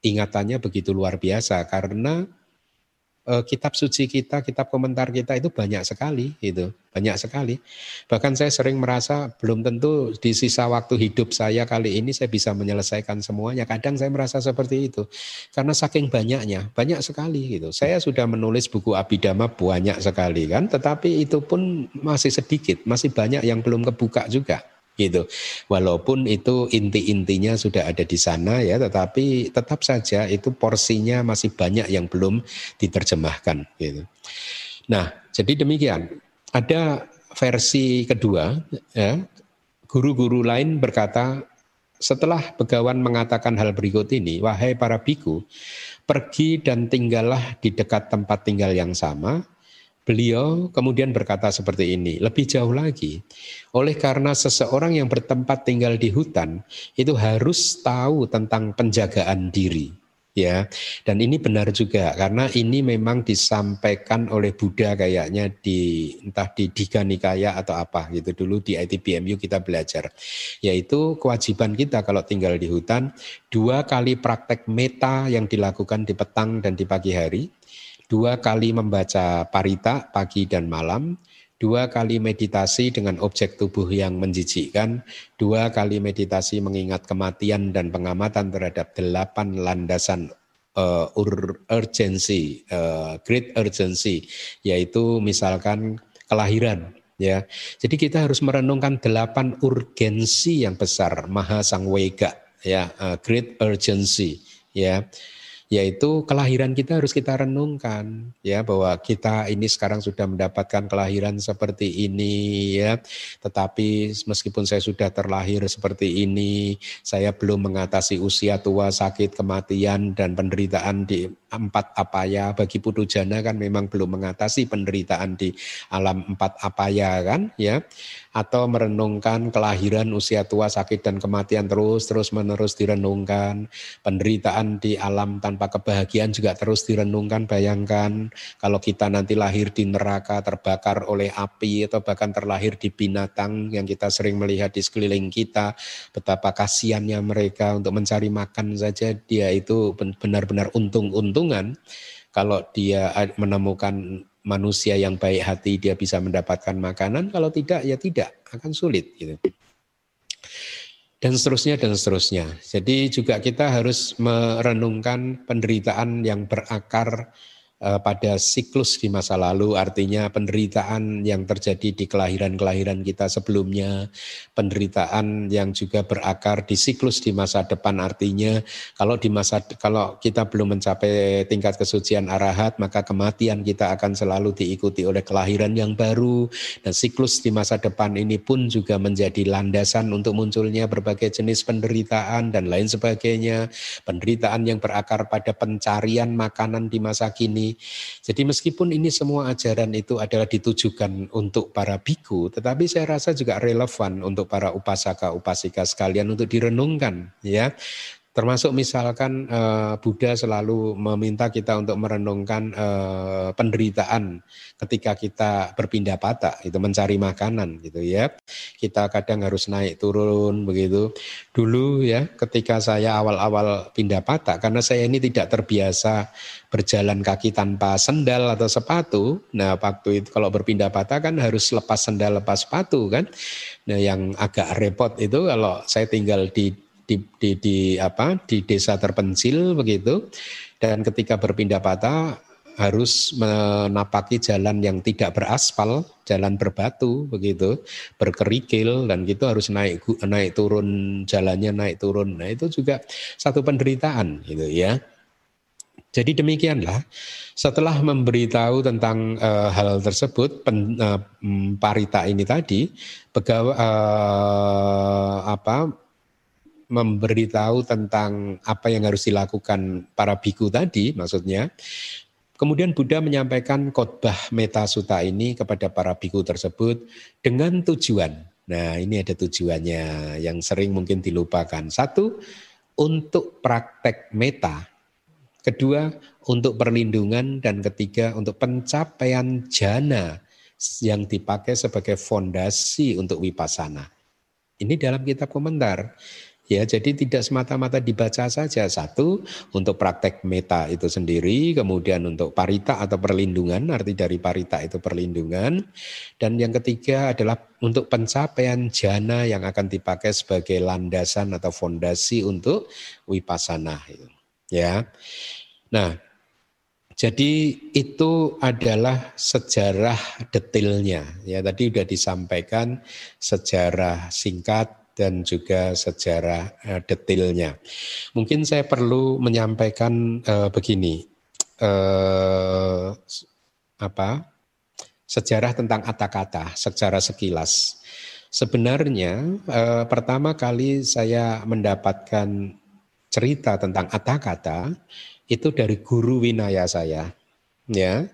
ingatannya begitu luar biasa. Karena uh, kitab suci kita, kitab komentar kita itu banyak sekali itu, banyak sekali. Bahkan saya sering merasa belum tentu di sisa waktu hidup saya kali ini saya bisa menyelesaikan semuanya. Kadang saya merasa seperti itu. Karena saking banyaknya, banyak sekali gitu. Saya sudah menulis buku Abhidhamma banyak sekali kan, tetapi itu pun masih sedikit, masih banyak yang belum kebuka juga gitu. Walaupun itu inti-intinya sudah ada di sana ya, tetapi tetap saja itu porsinya masih banyak yang belum diterjemahkan gitu. Nah, jadi demikian. Ada versi kedua ya, guru-guru lain berkata setelah Begawan mengatakan hal berikut ini, wahai para biku, pergi dan tinggallah di dekat tempat tinggal yang sama, Beliau kemudian berkata seperti ini, lebih jauh lagi, oleh karena seseorang yang bertempat tinggal di hutan itu harus tahu tentang penjagaan diri. ya. Dan ini benar juga karena ini memang disampaikan oleh Buddha kayaknya di entah di Dika Nikaya atau apa gitu dulu di ITBMU kita belajar. Yaitu kewajiban kita kalau tinggal di hutan dua kali praktek meta yang dilakukan di petang dan di pagi hari, dua kali membaca parita pagi dan malam, dua kali meditasi dengan objek tubuh yang menjijikkan, dua kali meditasi mengingat kematian dan pengamatan terhadap delapan landasan uh, urgency, uh, great urgency, yaitu misalkan kelahiran. Ya, jadi kita harus merenungkan delapan urgensi yang besar, maha sang wega, ya, uh, great urgency, ya yaitu kelahiran kita harus kita renungkan ya bahwa kita ini sekarang sudah mendapatkan kelahiran seperti ini ya. Tetapi meskipun saya sudah terlahir seperti ini saya belum mengatasi usia tua sakit kematian dan penderitaan di empat apaya. Bagi putu jana kan memang belum mengatasi penderitaan di alam empat apaya kan ya atau merenungkan kelahiran, usia tua, sakit dan kematian terus terus menerus direnungkan. Penderitaan di alam tanpa kebahagiaan juga terus direnungkan. Bayangkan kalau kita nanti lahir di neraka terbakar oleh api atau bahkan terlahir di binatang yang kita sering melihat di sekeliling kita, betapa kasihannya mereka untuk mencari makan saja dia itu benar-benar untung-untungan kalau dia menemukan manusia yang baik hati dia bisa mendapatkan makanan, kalau tidak ya tidak, akan sulit gitu. Dan seterusnya dan seterusnya. Jadi juga kita harus merenungkan penderitaan yang berakar pada siklus di masa lalu, artinya penderitaan yang terjadi di kelahiran-kelahiran kita sebelumnya, penderitaan yang juga berakar di siklus di masa depan, artinya kalau di masa kalau kita belum mencapai tingkat kesucian arahat, maka kematian kita akan selalu diikuti oleh kelahiran yang baru. Dan siklus di masa depan ini pun juga menjadi landasan untuk munculnya berbagai jenis penderitaan dan lain sebagainya, penderitaan yang berakar pada pencarian makanan di masa kini jadi meskipun ini semua ajaran itu adalah ditujukan untuk para biku, tetapi saya rasa juga relevan untuk para upasaka upasika sekalian untuk direnungkan ya Termasuk misalkan uh, Buddha selalu meminta kita untuk merenungkan uh, penderitaan ketika kita berpindah patah, itu mencari makanan gitu ya. Kita kadang harus naik turun begitu. Dulu ya ketika saya awal-awal pindah patah karena saya ini tidak terbiasa berjalan kaki tanpa sendal atau sepatu. Nah, waktu itu kalau berpindah patah kan harus lepas sendal, lepas sepatu kan. Nah, yang agak repot itu kalau saya tinggal di di, di, di apa di desa terpencil begitu dan ketika berpindah patah harus menapaki jalan yang tidak beraspal, jalan berbatu begitu, berkerikil dan gitu harus naik naik turun jalannya naik turun. Nah, itu juga satu penderitaan gitu ya. Jadi demikianlah setelah memberitahu tentang uh, hal tersebut pen, uh, parita ini tadi pegawai uh, apa memberitahu tentang apa yang harus dilakukan para biku tadi maksudnya. Kemudian Buddha menyampaikan khotbah meta suta ini kepada para biku tersebut dengan tujuan. Nah, ini ada tujuannya yang sering mungkin dilupakan. Satu, untuk praktek meta. Kedua, untuk perlindungan dan ketiga untuk pencapaian jana yang dipakai sebagai fondasi untuk wipasana. Ini dalam kitab komentar. Ya, jadi tidak semata-mata dibaca saja. Satu, untuk praktek meta itu sendiri, kemudian untuk parita atau perlindungan, arti dari parita itu perlindungan. Dan yang ketiga adalah untuk pencapaian jana yang akan dipakai sebagai landasan atau fondasi untuk wipasana. Ya. Nah, jadi itu adalah sejarah detailnya. Ya, tadi sudah disampaikan sejarah singkat dan juga sejarah uh, detailnya. Mungkin saya perlu menyampaikan uh, begini, uh, apa sejarah tentang kata-kata secara sekilas. Sebenarnya uh, pertama kali saya mendapatkan cerita tentang kata-kata itu dari guru winaya saya, ya.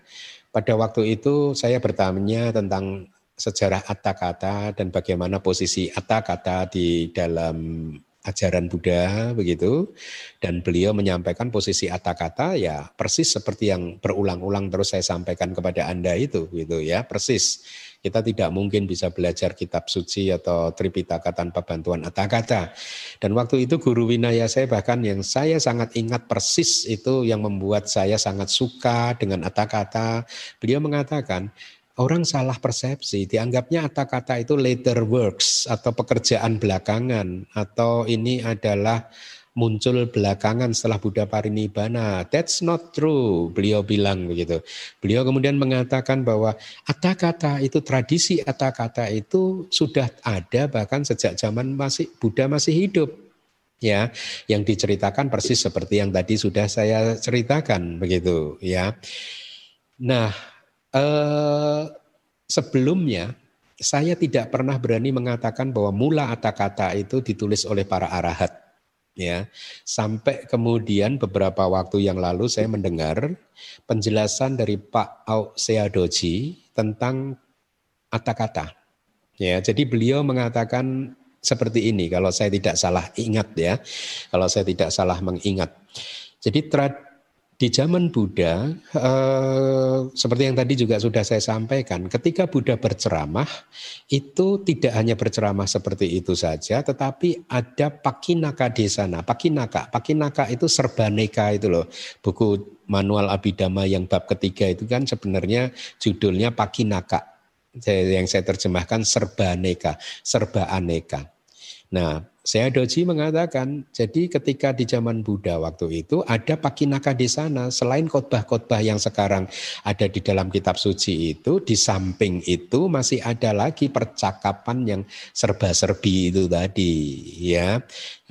Pada waktu itu saya bertanya tentang sejarah kata-kata dan bagaimana posisi kata-kata di dalam ajaran Buddha begitu. Dan beliau menyampaikan posisi kata ya persis seperti yang berulang-ulang terus saya sampaikan kepada Anda itu gitu ya persis. Kita tidak mungkin bisa belajar kitab suci atau Tripitaka tanpa bantuan kata dan waktu itu guru Winaya saya bahkan yang saya sangat ingat persis itu yang membuat saya sangat suka dengan kata beliau mengatakan Orang salah persepsi, dianggapnya kata-kata itu later works atau pekerjaan belakangan atau ini adalah muncul belakangan setelah Buddha Parinibbana. That's not true, beliau bilang begitu. Beliau kemudian mengatakan bahwa kata-kata itu tradisi kata-kata itu sudah ada bahkan sejak zaman masih Buddha masih hidup. Ya, yang diceritakan persis seperti yang tadi sudah saya ceritakan begitu, ya. Nah, Eh, sebelumnya saya tidak pernah berani mengatakan bahwa mula kata-kata itu ditulis oleh para arahat. Ya, sampai kemudian beberapa waktu yang lalu saya mendengar penjelasan dari Pak Au Seadoji tentang kata-kata. Ya, jadi beliau mengatakan seperti ini kalau saya tidak salah ingat ya. Kalau saya tidak salah mengingat. Jadi di zaman Buddha, eh, seperti yang tadi juga sudah saya sampaikan, ketika Buddha berceramah, itu tidak hanya berceramah seperti itu saja, tetapi ada pakinaka di sana. Pakinaka, pakinaka itu serbaneka itu loh. Buku manual Abhidhamma yang bab ketiga itu kan sebenarnya judulnya pakinaka. Yang saya terjemahkan serbaneka, serba aneka. Nah, saya Doji mengatakan, jadi ketika di zaman Buddha waktu itu ada pakinaka di sana, selain khotbah-khotbah yang sekarang ada di dalam kitab suci itu, di samping itu masih ada lagi percakapan yang serba-serbi itu tadi, ya.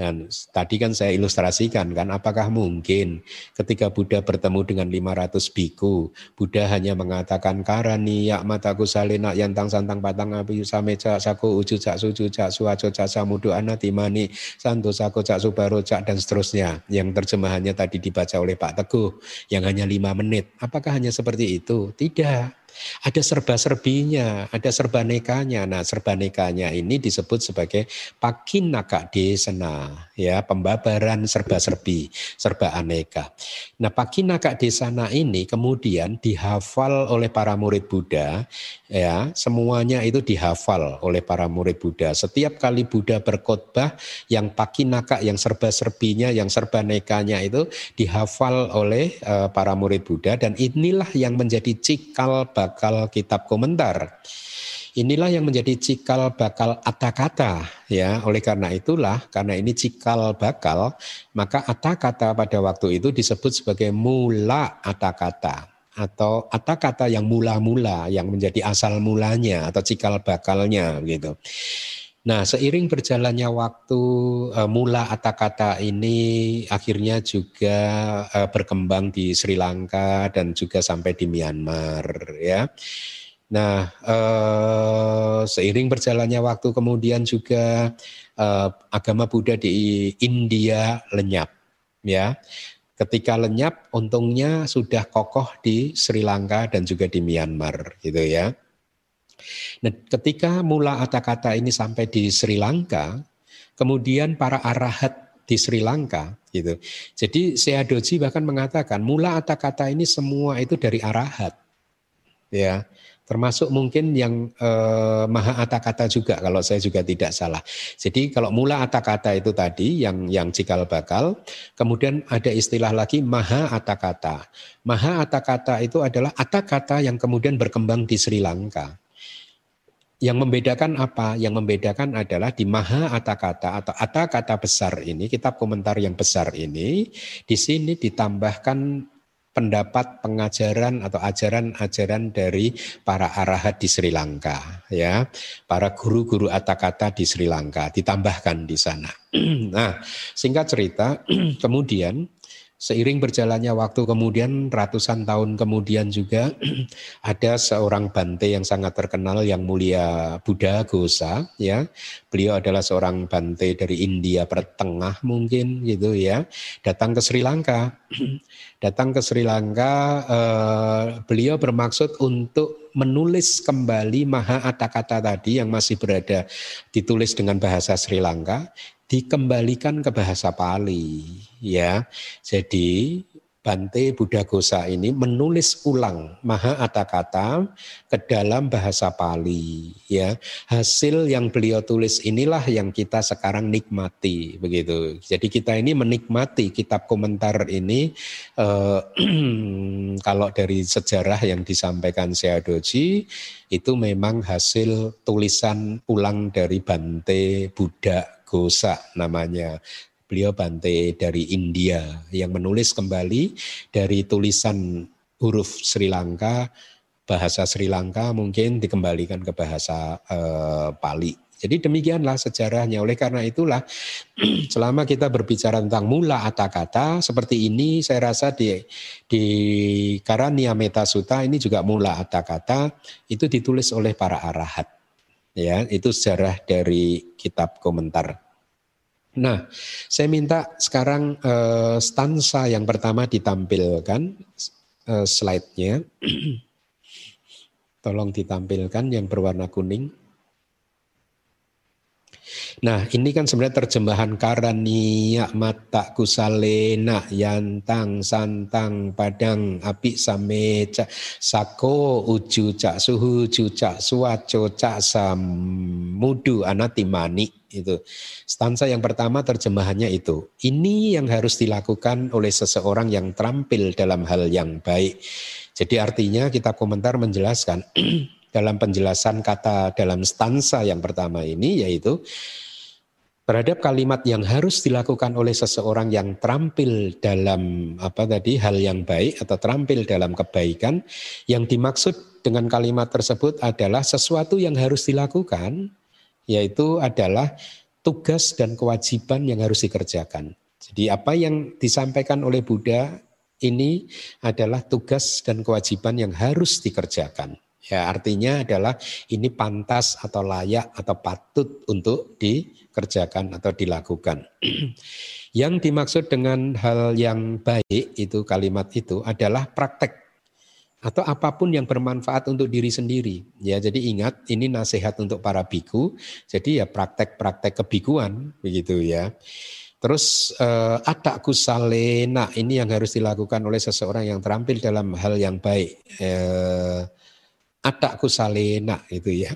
Dan tadi kan saya ilustrasikan kan, apakah mungkin ketika Buddha bertemu dengan 500 biku, Buddha hanya mengatakan karani yak mataku salina yantang santang patang api sameca saku uju cak suju cak suaco cak samudu anatima Mani, Santosa Kocak Subarocak dan seterusnya yang terjemahannya tadi dibaca oleh Pak Teguh yang hanya lima menit. Apakah hanya seperti itu? Tidak. Ada serba-serbinya, ada serbanekanya. Nah, serbanekanya ini disebut sebagai pakinaka desana, ya, pembabaran serba-serbi, serba aneka. Nah, pakinaka desana ini kemudian dihafal oleh para murid Buddha, ya, semuanya itu dihafal oleh para murid Buddha. Setiap kali Buddha berkhotbah, yang pakinaka, yang serba-serbinya, yang serbanekanya itu dihafal oleh uh, para murid Buddha dan inilah yang menjadi cikal bakal kitab komentar. Inilah yang menjadi cikal bakal kata-kata ya. Oleh karena itulah karena ini cikal bakal maka kata-kata pada waktu itu disebut sebagai mula kata-kata atau kata-kata yang mula-mula yang menjadi asal mulanya atau cikal bakalnya gitu. Nah, seiring berjalannya waktu uh, mula kata-kata ini akhirnya juga uh, berkembang di Sri Lanka dan juga sampai di Myanmar ya. Nah, uh, seiring berjalannya waktu kemudian juga agama Buddha di India lenyap ya. Ketika lenyap untungnya sudah kokoh di Sri Lanka dan juga di Myanmar gitu ya. Nah, ketika mula kata-kata ini sampai di Sri Lanka, kemudian para arahat di Sri Lanka gitu. Jadi Seadoji bahkan mengatakan mula kata-kata ini semua itu dari arahat. Ya, termasuk mungkin yang eh, maha kata juga kalau saya juga tidak salah. Jadi kalau mula kata itu tadi yang yang cikal bakal, kemudian ada istilah lagi maha kata. Maha kata itu adalah kata yang kemudian berkembang di Sri Lanka. Yang membedakan apa? Yang membedakan adalah di Maha Atakata atau Atakata besar ini, kitab komentar yang besar ini, di sini ditambahkan pendapat pengajaran atau ajaran-ajaran dari para arahat di Sri Lanka ya. Para guru-guru atakata di Sri Lanka ditambahkan di sana. <clears throat> Nah singkat cerita <clears throat> kemudian Seiring berjalannya waktu kemudian ratusan tahun kemudian juga <clears throat> ada seorang bante yang sangat terkenal yang mulia Buddha Gosa ya. Beliau adalah seorang bante dari India Pertengah mungkin gitu ya. Datang ke Sri Lanka. <clears throat> datang ke Sri Lanka eh, beliau bermaksud untuk menulis kembali Maha Atakata tadi yang masih berada ditulis dengan bahasa Sri Lanka dikembalikan ke bahasa Pali ya. Jadi Bante Buddha Gosa ini menulis ulang Maha Kata ke dalam bahasa Pali ya. Hasil yang beliau tulis inilah yang kita sekarang nikmati begitu. Jadi kita ini menikmati kitab komentar ini eh, <clears throat> kalau dari sejarah yang disampaikan Seadoji itu memang hasil tulisan ulang dari Bante Buddha Gosa namanya beliau Bante dari India yang menulis kembali dari tulisan huruf Sri Lanka, bahasa Sri Lanka mungkin dikembalikan ke bahasa uh, Pali. Jadi demikianlah sejarahnya. Oleh karena itulah <clears throat> selama kita berbicara tentang mula kata seperti ini saya rasa di di Karania Meta Sutta ini juga mula kata itu ditulis oleh para arahat. Ya, itu sejarah dari kitab komentar Nah, saya minta sekarang uh, stansa yang pertama ditampilkan uh, slide-nya. <clears throat> Tolong ditampilkan yang berwarna kuning. Nah ini kan sebenarnya terjemahan karania mata kusalena yantang santang padang api same cak sako uju cak suhu uju cak suwaco cak samudu anatimani itu. Stansa yang pertama terjemahannya itu. Ini yang harus dilakukan oleh seseorang yang terampil dalam hal yang baik. Jadi artinya kita komentar menjelaskan <clears throat> dalam penjelasan kata dalam stansa yang pertama ini yaitu terhadap kalimat yang harus dilakukan oleh seseorang yang terampil dalam apa tadi hal yang baik atau terampil dalam kebaikan yang dimaksud dengan kalimat tersebut adalah sesuatu yang harus dilakukan yaitu adalah tugas dan kewajiban yang harus dikerjakan. Jadi apa yang disampaikan oleh Buddha ini adalah tugas dan kewajiban yang harus dikerjakan. Ya, artinya adalah ini pantas atau layak atau patut untuk dikerjakan atau dilakukan. <clears throat> yang dimaksud dengan hal yang baik itu kalimat itu adalah praktek atau apa pun yang bermanfaat untuk diri sendiri. Ya, jadi ingat ini nasihat untuk para biku. Jadi ya praktek-praktek kebikuan begitu ya. Terus eh, ada kusalena ini yang harus dilakukan oleh seseorang yang terampil dalam hal yang baik. Eh, ada kusalena itu ya.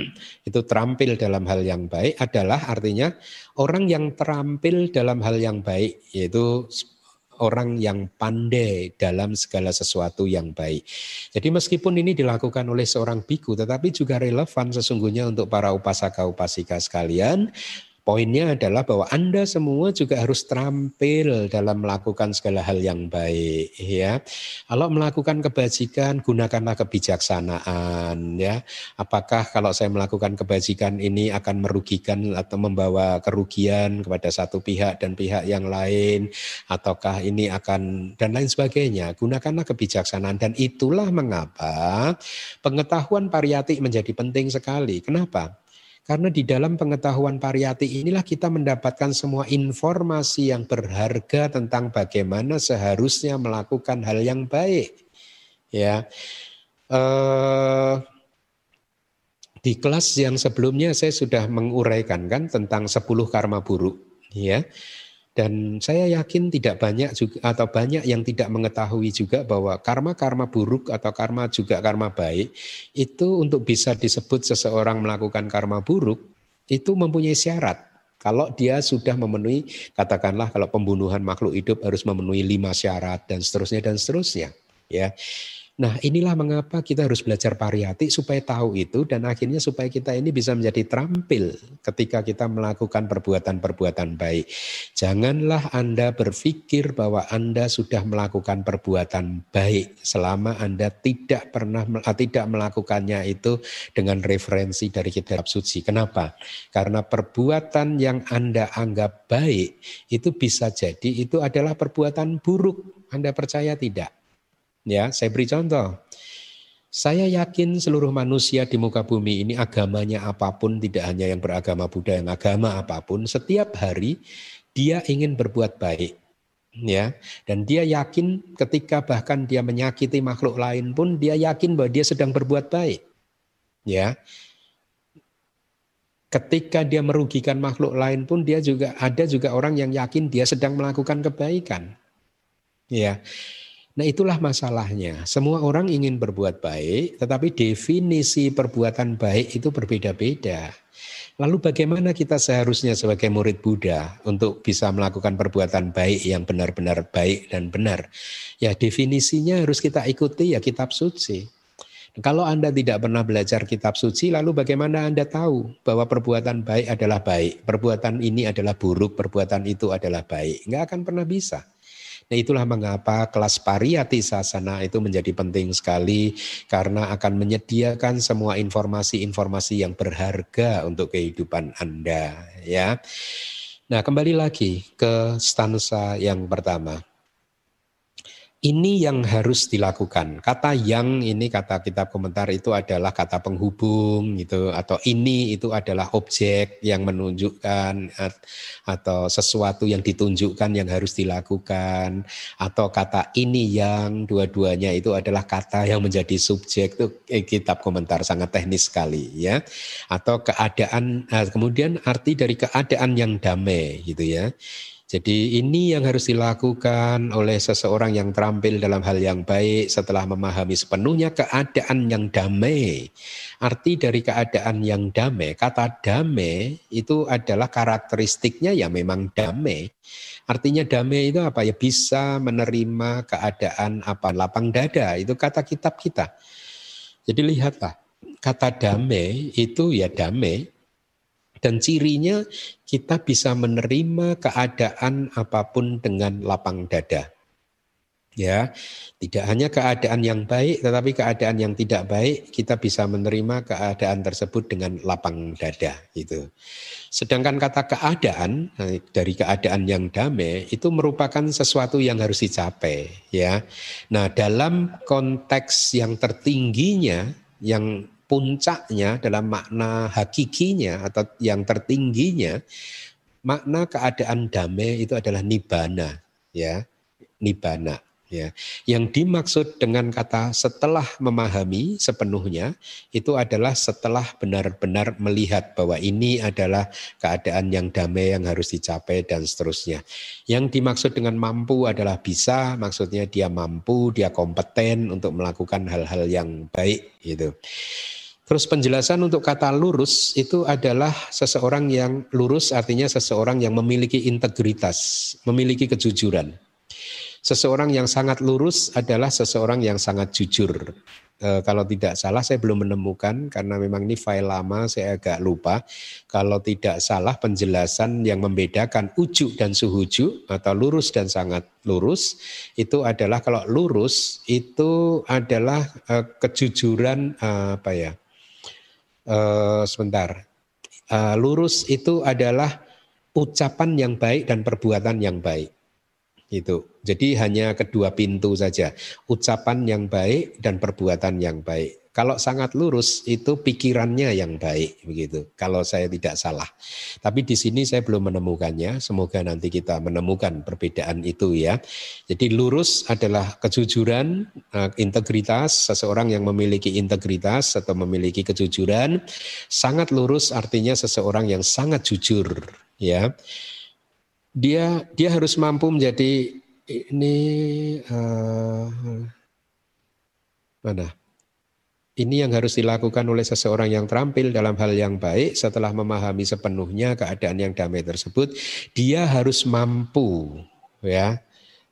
<clears throat> itu terampil dalam hal yang baik adalah artinya orang yang terampil dalam hal yang baik yaitu orang yang pandai dalam segala sesuatu yang baik. Jadi meskipun ini dilakukan oleh seorang biku tetapi juga relevan sesungguhnya untuk para upasaka upasika sekalian Poinnya adalah bahwa Anda semua juga harus terampil dalam melakukan segala hal yang baik ya. Kalau melakukan kebajikan gunakanlah kebijaksanaan ya. Apakah kalau saya melakukan kebajikan ini akan merugikan atau membawa kerugian kepada satu pihak dan pihak yang lain ataukah ini akan dan lain sebagainya. Gunakanlah kebijaksanaan dan itulah mengapa pengetahuan pariyati menjadi penting sekali. Kenapa? Karena di dalam pengetahuan pariyati inilah kita mendapatkan semua informasi yang berharga tentang bagaimana seharusnya melakukan hal yang baik. Ya, eh, di kelas yang sebelumnya saya sudah menguraikan kan tentang 10 karma buruk. Ya, dan saya yakin tidak banyak juga atau banyak yang tidak mengetahui juga bahwa karma-karma buruk atau karma juga karma baik itu untuk bisa disebut seseorang melakukan karma buruk itu mempunyai syarat. Kalau dia sudah memenuhi, katakanlah kalau pembunuhan makhluk hidup harus memenuhi lima syarat dan seterusnya dan seterusnya. Ya, Nah inilah mengapa kita harus belajar pariyati supaya tahu itu dan akhirnya supaya kita ini bisa menjadi terampil ketika kita melakukan perbuatan-perbuatan baik. Janganlah Anda berpikir bahwa Anda sudah melakukan perbuatan baik selama Anda tidak pernah ah, tidak melakukannya itu dengan referensi dari kitab suci. Kenapa? Karena perbuatan yang Anda anggap baik itu bisa jadi itu adalah perbuatan buruk. Anda percaya tidak? Ya, saya beri contoh. Saya yakin seluruh manusia di muka bumi ini agamanya apa pun, tidak hanya yang beragama Buddha, yang agama apa pun, setiap hari dia ingin berbuat baik. Ya, dan dia yakin ketika bahkan dia menyakiti makhluk lain pun dia yakin bahwa dia sedang berbuat baik. Ya. ketika dia merugikan makhluk lain pun dia juga ada juga orang yang yakin dia sedang melakukan kebaikan. Ya. Nah, itulah masalahnya. Semua orang ingin berbuat baik, tetapi definisi perbuatan baik itu berbeda-beda. Lalu bagaimana kita seharusnya sebagai murid Buddha untuk bisa melakukan perbuatan baik yang benar-benar baik dan benar? Ya definisinya harus kita ikuti ya kitab suci. Kalau Anda tidak pernah belajar kitab suci, lalu bagaimana Anda tahu bahwa perbuatan baik adalah baik, perbuatan ini adalah buruk, perbuatan itu adalah baik? Enggak akan pernah bisa. Nah itulah mengapa kelas pariyati sasana itu menjadi penting sekali karena akan menyediakan semua informasi-informasi yang berharga untuk kehidupan Anda ya. Nah kembali lagi ke stansa yang pertama. Ini yang harus dilakukan. Kata yang ini kata kitab komentar itu adalah kata penghubung gitu atau ini itu adalah objek yang menunjukkan atau sesuatu yang ditunjukkan yang harus dilakukan atau kata ini yang dua-duanya itu adalah kata yang menjadi subjek itu eh, kitab komentar sangat teknis sekali ya. Atau keadaan eh, kemudian arti dari keadaan yang damai gitu ya. Jadi ini yang harus dilakukan oleh seseorang yang terampil dalam hal yang baik setelah memahami sepenuhnya keadaan yang damai. Arti dari keadaan yang damai, kata damai itu adalah karakteristiknya ya memang damai. Artinya damai itu apa ya bisa menerima keadaan apa lapang dada itu kata kitab kita. Jadi lihatlah kata damai itu ya damai dan cirinya kita bisa menerima keadaan apa pun dengan lapang dada. Ya, tidak hanya keadaan yang baik tetapi keadaan yang tidak baik kita bisa menerima keadaan tersebut dengan lapang dada itu. Sedangkan kata keadaan eh, dari keadaan yang damai itu merupakan sesuatu yang harus dicapai ya. Nah, dalam konteks yang tertingginya yang puncaknya dalam makna hakikinya atau yang tertingginya makna keadaan damai itu adalah nibana ya nibana Ya, yang dimaksud dengan kata setelah memahami sepenuhnya itu adalah setelah benar-benar melihat bahwa ini adalah keadaan yang damai yang harus dicapai dan seterusnya. Yang dimaksud dengan mampu adalah bisa, maksudnya dia mampu, dia kompeten untuk melakukan hal-hal yang baik gitu. Terus penjelasan untuk kata lurus itu adalah seseorang yang lurus artinya seseorang yang memiliki integritas, memiliki kejujuran. Seseorang yang sangat lurus adalah seseorang yang sangat jujur. E, kalau tidak salah saya belum menemukan karena memang ini file lama saya agak lupa. Kalau tidak salah penjelasan yang membedakan ujuk dan suhuju atau lurus dan sangat lurus itu adalah kalau lurus itu adalah e, kejujuran e, apa ya? Uh, sebentar. Uh, lurus itu adalah ucapan yang baik dan perbuatan yang baik. Itu. Jadi hanya kedua pintu saja. Ucapan yang baik dan perbuatan yang baik. Kalau sangat lurus itu pikirannya yang baik begitu. Kalau saya tidak salah. Tapi di sini saya belum menemukannya. Semoga nanti kita menemukan perbedaan itu ya. Jadi lurus adalah kejujuran, eh, integritas, seseorang yang memiliki integritas atau memiliki kejujuran. Sangat lurus artinya seseorang yang sangat jujur ya. Dia dia harus mampu menjadi ini uh, mana? Ini yang harus dilakukan oleh seseorang yang terampil dalam hal yang baik setelah memahami sepenuhnya keadaan yang damai tersebut, dia harus mampu ya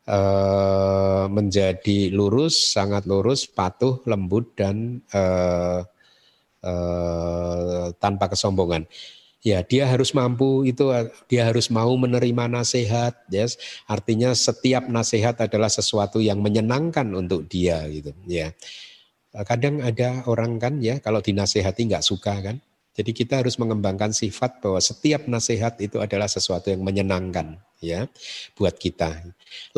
eh, menjadi lurus, sangat lurus, patuh, lembut dan eh, eh, tanpa kesombongan. Ya, dia harus mampu itu dia harus mau menerima nasihat, yes. Artinya setiap nasihat adalah sesuatu yang menyenangkan untuk dia gitu, ya. Kadang ada orang kan ya kalau dinasehati nggak suka kan. Jadi kita harus mengembangkan sifat bahwa setiap nasihat itu adalah sesuatu yang menyenangkan ya buat kita.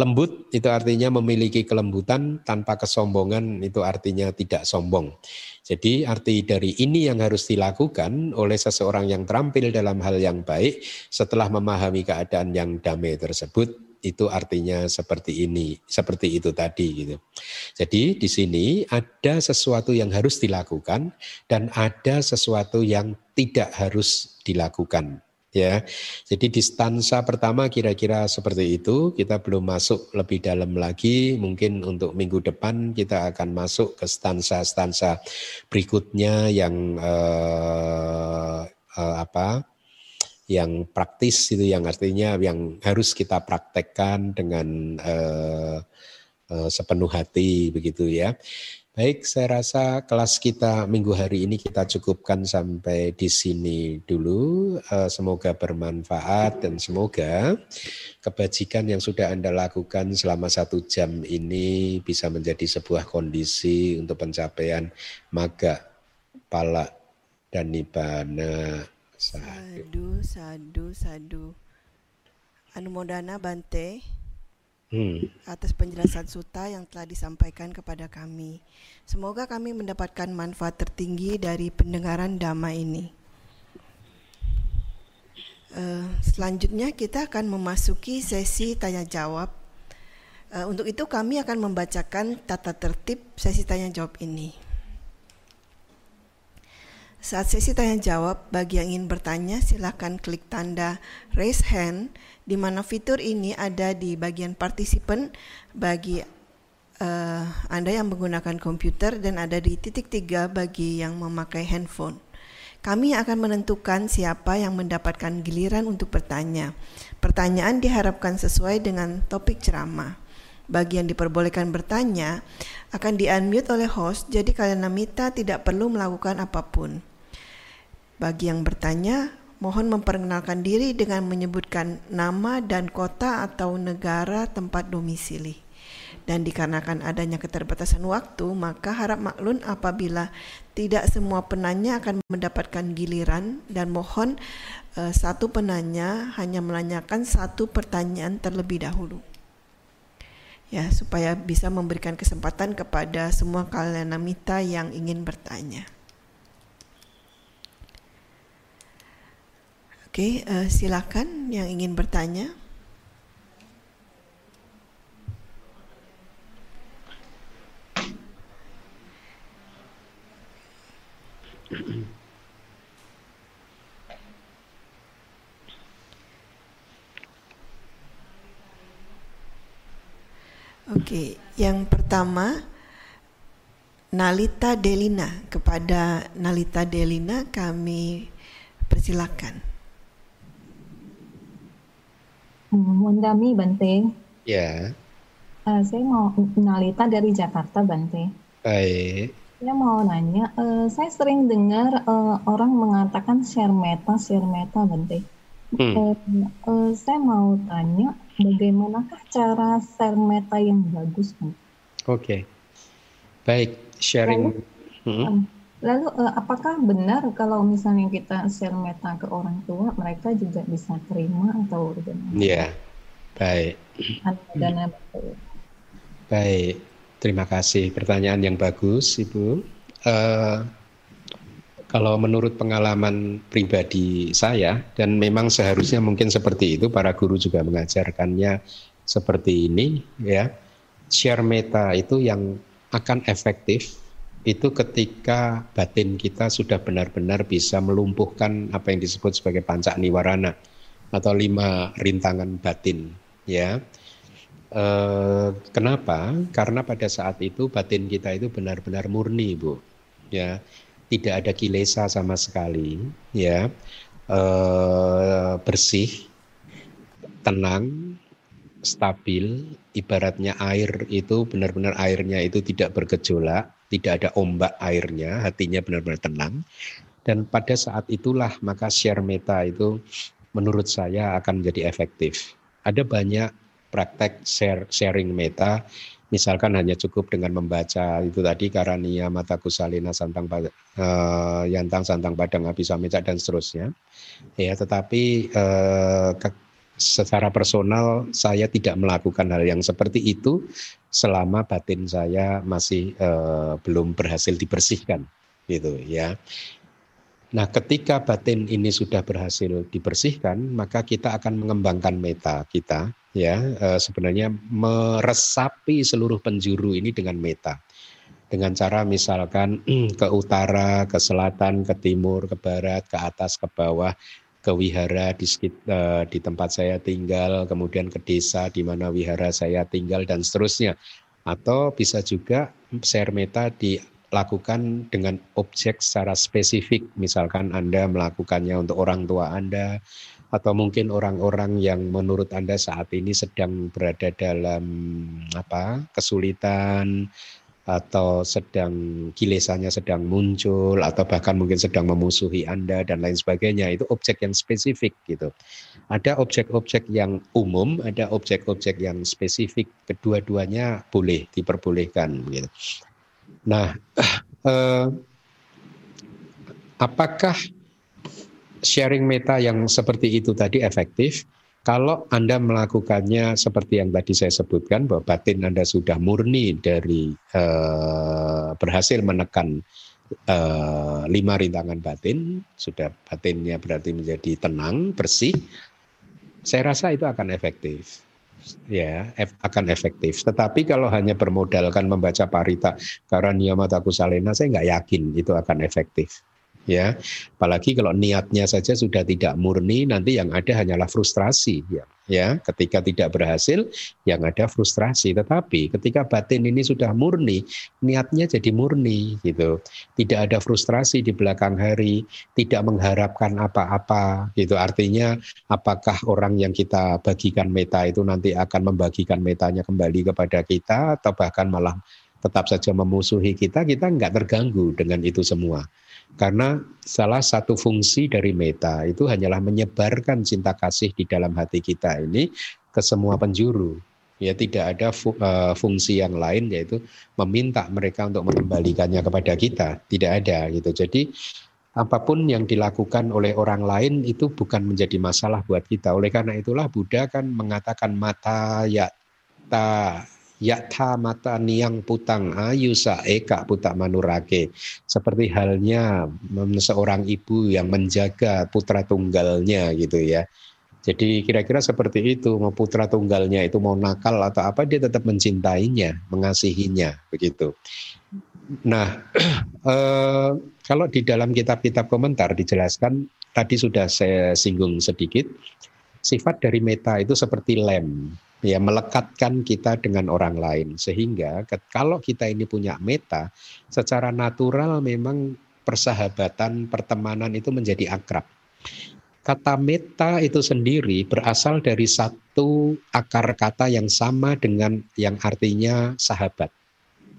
Lembut itu artinya memiliki kelembutan tanpa kesombongan itu artinya tidak sombong. Jadi arti dari ini yang harus dilakukan oleh seseorang yang terampil dalam hal yang baik setelah memahami keadaan yang damai tersebut itu artinya seperti ini, seperti itu tadi gitu. Jadi di sini ada sesuatu yang harus dilakukan dan ada sesuatu yang tidak harus dilakukan ya. Jadi di stansa pertama kira-kira seperti itu, kita belum masuk lebih dalam lagi, mungkin untuk minggu depan kita akan masuk ke stansa-stansa berikutnya yang eh, eh, apa? Yang praktis itu yang artinya yang harus kita praktekkan dengan uh, uh, sepenuh hati begitu ya. Baik, saya rasa kelas kita minggu hari ini kita cukupkan sampai di sini dulu. Uh, semoga bermanfaat dan semoga kebajikan yang sudah Anda lakukan selama satu jam ini bisa menjadi sebuah kondisi untuk pencapaian maga, pala, dan nibana. Sadu, sadu, sadu. Anumodana Bante hmm. atas penjelasan suta yang telah disampaikan kepada kami. Semoga kami mendapatkan manfaat tertinggi dari pendengaran dhamma ini. Uh, selanjutnya kita akan memasuki sesi tanya jawab. Uh, untuk itu kami akan membacakan tata tertib sesi tanya jawab ini. Saat sesi tanya jawab, bagi yang ingin bertanya silakan klik tanda raise hand di mana fitur ini ada di bagian partisipan bagi uh, Anda yang menggunakan komputer dan ada di titik tiga bagi yang memakai handphone. Kami akan menentukan siapa yang mendapatkan giliran untuk bertanya. Pertanyaan diharapkan sesuai dengan topik ceramah. Bagi yang diperbolehkan bertanya akan di-unmute oleh host, jadi kalian namita tidak perlu melakukan apa pun. Bagi yang bertanya, mohon memperkenalkan diri dengan menyebutkan nama dan kota atau negara tempat domisili. Dan dikarenakan adanya keterbatasan waktu, maka harap maklum apabila tidak semua penanya akan mendapatkan giliran dan mohon uh, satu penanya hanya menanyakan satu pertanyaan terlebih dahulu. Ya, supaya bisa memberikan kesempatan kepada semua kalian namita yang ingin bertanya. Oke, uh, silakan yang ingin bertanya. Oke, yang pertama Nalita Delina. Kepada Nalita Delina kami persilakan. Mundami Bante. Ya. Uh, saya mau Nalita dari Jakarta Bante. Baik. Saya mau nanya, uh, saya sering dengar uh, orang mengatakan share meta, share meta Bante. Hmm. Uh, uh, saya mau tanya, bagaimanakah cara share meta yang bagus Bante? Oke. Okay. Baik, sharing. Lalu, hmm. Lalu uh, apakah benar kalau misalnya kita share meta ke orang tua, mereka juga bisa terima atau bagaimana? Iya, baik. Dana Baik, terima kasih. Pertanyaan yang bagus, Ibu. Uh, kalau menurut pengalaman pribadi saya, dan memang seharusnya mungkin seperti itu, para guru juga mengajarkannya seperti ini, ya. Share meta itu yang akan efektif itu ketika batin kita sudah benar-benar bisa melumpuhkan apa yang disebut sebagai pancak niwarana atau lima rintangan batin ya. E, kenapa? Karena pada saat itu batin kita itu benar-benar murni bu ya. Tidak ada kilesa sama sekali ya. E, bersih tenang stabil ibaratnya air itu benar-benar airnya itu tidak bergejolak tidak ada ombak airnya, hatinya benar-benar tenang. Dan pada saat itulah maka share meta itu menurut saya akan menjadi efektif. Ada banyak praktek share, sharing meta, misalkan hanya cukup dengan membaca itu tadi karania mata kusalina santang uh, yantang santang padang meca dan seterusnya ya tetapi uh, secara personal saya tidak melakukan hal yang seperti itu selama batin saya masih uh, belum berhasil dibersihkan gitu ya. Nah, ketika batin ini sudah berhasil dibersihkan, maka kita akan mengembangkan meta kita ya uh, sebenarnya meresapi seluruh penjuru ini dengan meta dengan cara misalkan <clears throat> ke utara, ke selatan, ke timur, ke barat, ke atas, ke bawah, ke wihara di, uh, di tempat saya tinggal, kemudian ke desa di mana wihara saya tinggal dan seterusnya. Atau bisa juga share meta dilakukan dengan objek secara spesifik, misalkan Anda melakukannya untuk orang tua Anda, atau mungkin orang-orang yang menurut Anda saat ini sedang berada dalam apa kesulitan atau sedang kilesannya sedang muncul atau bahkan mungkin sedang memusuhi Anda dan lain sebagainya itu objek yang spesifik gitu. Ada objek-objek yang umum, ada objek-objek yang spesifik. Kedua-duanya boleh diperbolehkan gitu. Nah, <clears throat> eh, apakah sharing meta yang seperti itu tadi efektif. Kalau Anda melakukannya seperti yang tadi saya sebutkan bahwa batin Anda sudah murni dari uh, berhasil menekan uh, lima rintangan batin, sudah batinnya berarti menjadi tenang, bersih, saya rasa itu akan efektif ya akan efektif. Tetapi kalau hanya bermodalkan membaca parita karena niyamataku salena, saya nggak yakin itu akan efektif ya apalagi kalau niatnya saja sudah tidak murni nanti yang ada hanyalah frustrasi ya. Ya ketika tidak berhasil yang ada frustrasi. Tetapi ketika batin ini sudah murni niatnya jadi murni gitu. Tidak ada frustrasi di belakang hari tidak mengharapkan apa-apa gitu. Artinya apakah orang yang kita bagikan meta itu nanti akan membagikan metanya kembali kepada kita atau bahkan malah tetap saja memusuhi kita kita nggak terganggu dengan itu semua karena salah satu fungsi dari meta itu hanyalah menyebarkan cinta kasih di dalam hati kita ini ke semua penjuru. Ya tidak ada eh, fungsi yang lain yaitu meminta mereka untuk mengembalikannya kepada kita. Tidak ada gitu. Jadi apa pun yang dilakukan oleh orang lain itu bukan menjadi masalah buat kita. Oleh karena itulah Buddha kan mengatakan mata ya ta Yatha mata niang putang ayusa eka putak manurake. Seperti halnya seorang ibu yang menjaga putra tunggalnya gitu ya. Jadi kira-kira seperti itu, mau putra tunggalnya itu mau nakal atau apa dia tetap mencintainya, mengasihinya begitu. Nah, <clears throat> eh, kalau di dalam kitab-kitab komentar dijelaskan tadi sudah saya singgung sedikit, sifat dari meta itu seperti lem ya melekatkan kita dengan orang lain. Sehingga kalau kita ini punya meta secara natural memang persahabatan pertemanan itu menjadi akrab. Kata meta itu sendiri berasal dari satu akar kata yang sama dengan yang artinya sahabat.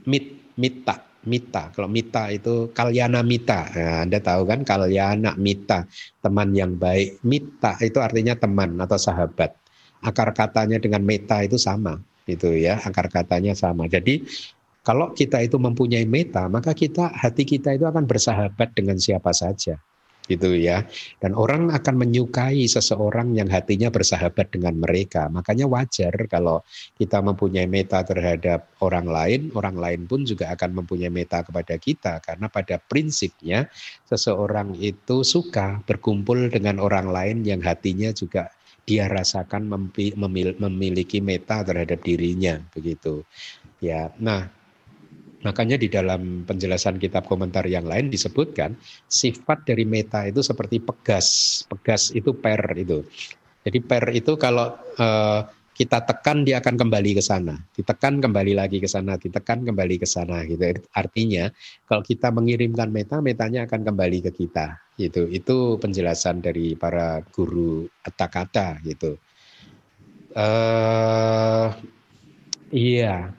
Mit mita mita. Kalau mita itu kalyana mita. Nah, anda tahu kan kalyana mita teman yang baik. Mita itu artinya teman atau sahabat akar katanya dengan meta itu sama gitu ya. Akar katanya sama. Jadi kalau kita itu mempunyai meta maka kita hati kita itu akan bersahabat dengan siapa saja gitu ya. Dan orang akan menyukai seseorang yang hatinya bersahabat dengan mereka. Makanya wajar kalau kita mempunyai meta terhadap orang lain orang lain pun juga akan mempunyai meta kepada kita. Karena pada prinsipnya seseorang itu suka berkumpul dengan orang lain yang hatinya juga dia rasakan memiliki meta terhadap dirinya begitu. Ya nah makanya di dalam penjelasan kitab komentar yang lain disebutkan sifat dari meta itu seperti pegas. Pegas itu per itu. Jadi per itu kalau eh, kita tekan dia akan kembali ke sana, ditekan kembali lagi ke sana, ditekan kembali ke sana gitu. Artinya kalau kita mengirimkan meta, metanya akan kembali ke kita gitu. Itu penjelasan dari para guru kata-kata gitu. Uh, iya,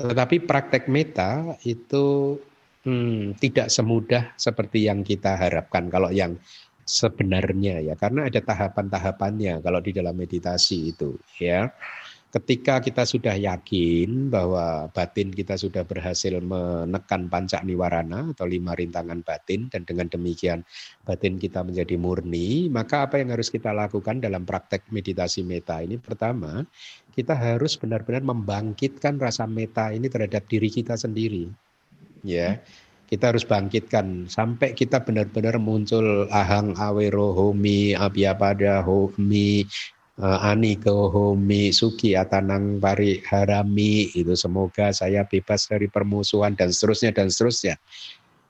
tetapi praktek meta itu hmm, tidak semudah seperti yang kita harapkan. Kalau yang sebenarnya ya karena ada tahapan-tahapannya kalau di dalam meditasi itu ya. Ketika kita sudah yakin bahwa batin kita sudah berhasil menekan pancak niwarana atau lima rintangan batin dan dengan demikian batin kita menjadi murni maka apa yang harus kita lakukan dalam praktek meditasi meta ini? Pertama kita harus benar-benar membangkitkan rasa meta ini terhadap diri kita sendiri ya kita harus bangkitkan sampai kita benar-benar muncul ahang awero homi abia pada homi uh, ani kehomi suki atanang pari harami itu semoga saya bebas dari permusuhan dan seterusnya dan seterusnya.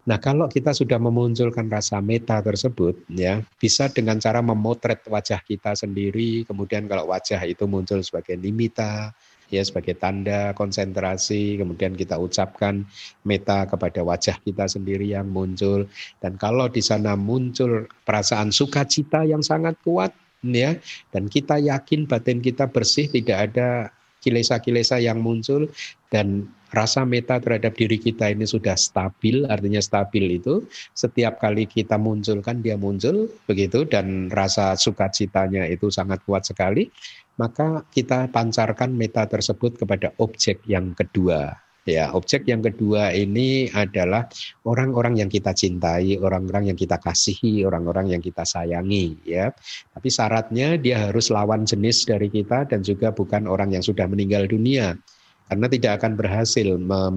Nah, kalau kita sudah memunculkan rasa meta tersebut, ya bisa dengan cara memotret wajah kita sendiri. Kemudian kalau wajah itu muncul sebagai nimita, ya sebagai tanda konsentrasi. Kemudian kita ucapkan meta kepada wajah kita sendiri yang muncul. Dan kalau di sana muncul perasaan sukacita yang sangat kuat, ya, dan kita yakin batin kita bersih, tidak ada kilesa-kilesa yang muncul dan rasa meta terhadap diri kita ini sudah stabil, artinya stabil itu setiap kali kita munculkan dia muncul begitu dan rasa sukacitanya itu sangat kuat sekali, maka kita pancarkan meta tersebut kepada objek yang kedua Ya, objek yang kedua ini adalah orang-orang yang kita cintai, orang-orang yang kita kasihi, orang-orang yang kita sayangi, ya. Tapi syaratnya dia harus lawan jenis dari kita dan juga bukan orang yang sudah meninggal dunia. Karena tidak akan berhasil mem,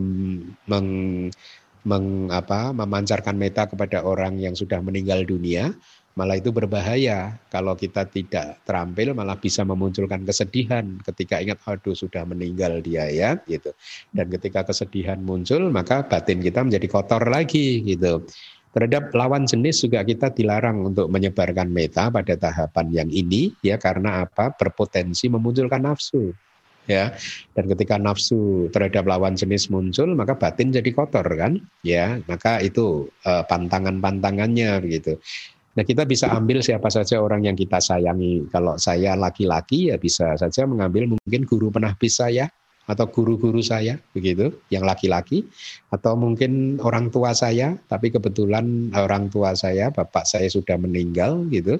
meng, apa, memancarkan meta kepada orang yang sudah meninggal dunia Malah itu berbahaya kalau kita tidak terampil malah bisa memunculkan kesedihan ketika ingat aduh sudah meninggal dia ya gitu. Dan ketika kesedihan muncul maka batin kita menjadi kotor lagi gitu. Terhadap lawan jenis juga kita dilarang untuk menyebarkan meta pada tahapan yang ini ya karena apa? berpotensi memunculkan nafsu ya dan ketika nafsu terhadap lawan jenis muncul maka batin jadi kotor kan ya maka itu uh, pantangan-pantangannya begitu Nah kita bisa ambil siapa saja orang yang kita sayangi. Kalau saya laki-laki ya bisa saja mengambil mungkin guru penahbis saya atau guru-guru saya begitu yang laki-laki atau mungkin orang tua saya tapi kebetulan orang tua saya bapak saya sudah meninggal gitu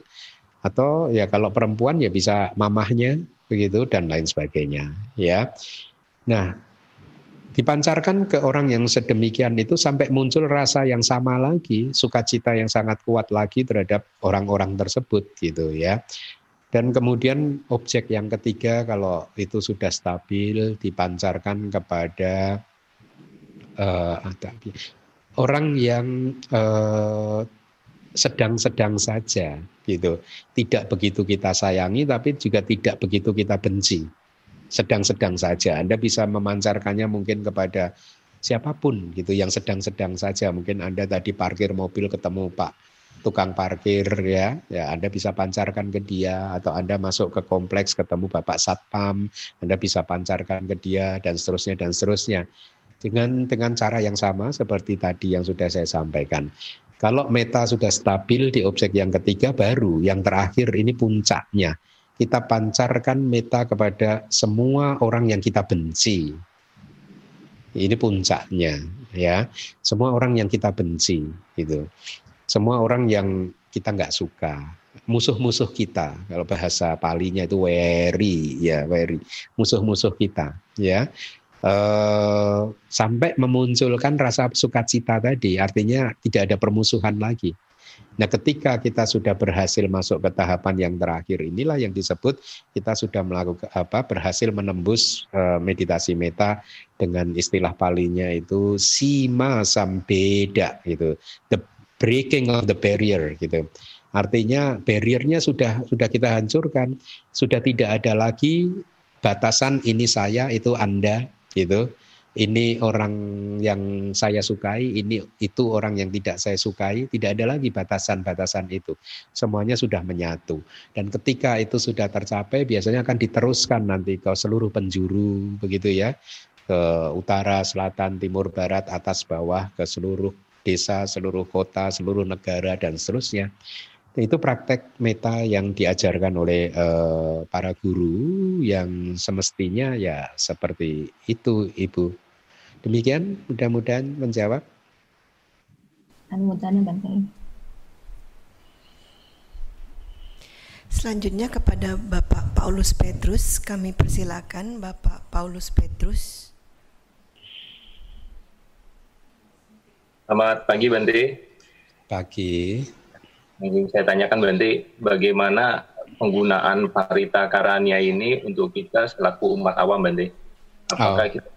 atau ya kalau perempuan ya bisa mamahnya begitu dan lain sebagainya ya. Nah, dipancarkan ke orang yang sedemikian itu sampai muncul rasa yang sama lagi, sukacita yang sangat kuat lagi terhadap orang-orang tersebut gitu ya. Dan kemudian objek yang ketiga kalau itu sudah stabil dipancarkan kepada uh, orang yang uh, sedang-sedang saja gitu. Tidak begitu kita sayangi tapi juga tidak begitu kita benci sedang-sedang saja. Anda bisa memancarkannya mungkin kepada siapa pun gitu yang sedang-sedang saja. Mungkin Anda tadi parkir mobil ketemu Pak tukang parkir ya, ya Anda bisa pancarkan ke dia atau Anda masuk ke kompleks ketemu Bapak Satpam, Anda bisa pancarkan ke dia dan seterusnya dan seterusnya. Dengan dengan cara yang sama seperti tadi yang sudah saya sampaikan. Kalau meta sudah stabil di objek yang ketiga baru yang terakhir ini puncaknya kita pancarkan meta kepada semua orang yang kita benci. Ini puncaknya, ya. Semua orang yang kita benci, gitu. Semua orang yang kita nggak suka, musuh-musuh kita. Kalau bahasa palinya itu weri, ya weri, musuh-musuh kita, ya. Uh, sampai memunculkan rasa sukacita tadi, artinya tidak ada permusuhan lagi. Nah, ketika kita sudah berhasil masuk ke tahapan yang terakhir inilah yang disebut kita sudah melakukan apa berhasil menembus uh, meditasi meta dengan istilah palinya itu sima sambeda gitu. The breaking of the barrier gitu. Artinya barriernya sudah sudah kita hancurkan, sudah tidak ada lagi batasan ini saya itu Anda gitu ini orang yang saya sukai, ini itu orang yang tidak saya sukai, tidak ada lagi batasan-batasan itu. Semuanya sudah menyatu. Dan ketika itu sudah tercapai, biasanya akan diteruskan nanti ke seluruh penjuru, begitu ya, ke utara, selatan, timur, barat, atas, bawah, ke seluruh desa, seluruh kota, seluruh negara, dan seterusnya. Itu praktek meta yang diajarkan oleh uh, para guru yang semestinya ya seperti itu, Ibu. Demikian, mudah-mudahan menjawab. Mudah-mudahan Selanjutnya kepada Bapak Paulus Petrus, kami persilakan Bapak Paulus Petrus. Selamat pagi, Bante. Pagi. Ingin saya tanyakan berarti bagaimana penggunaan parita karania ini untuk kita selaku umat awam Bante? Apakah oh. kita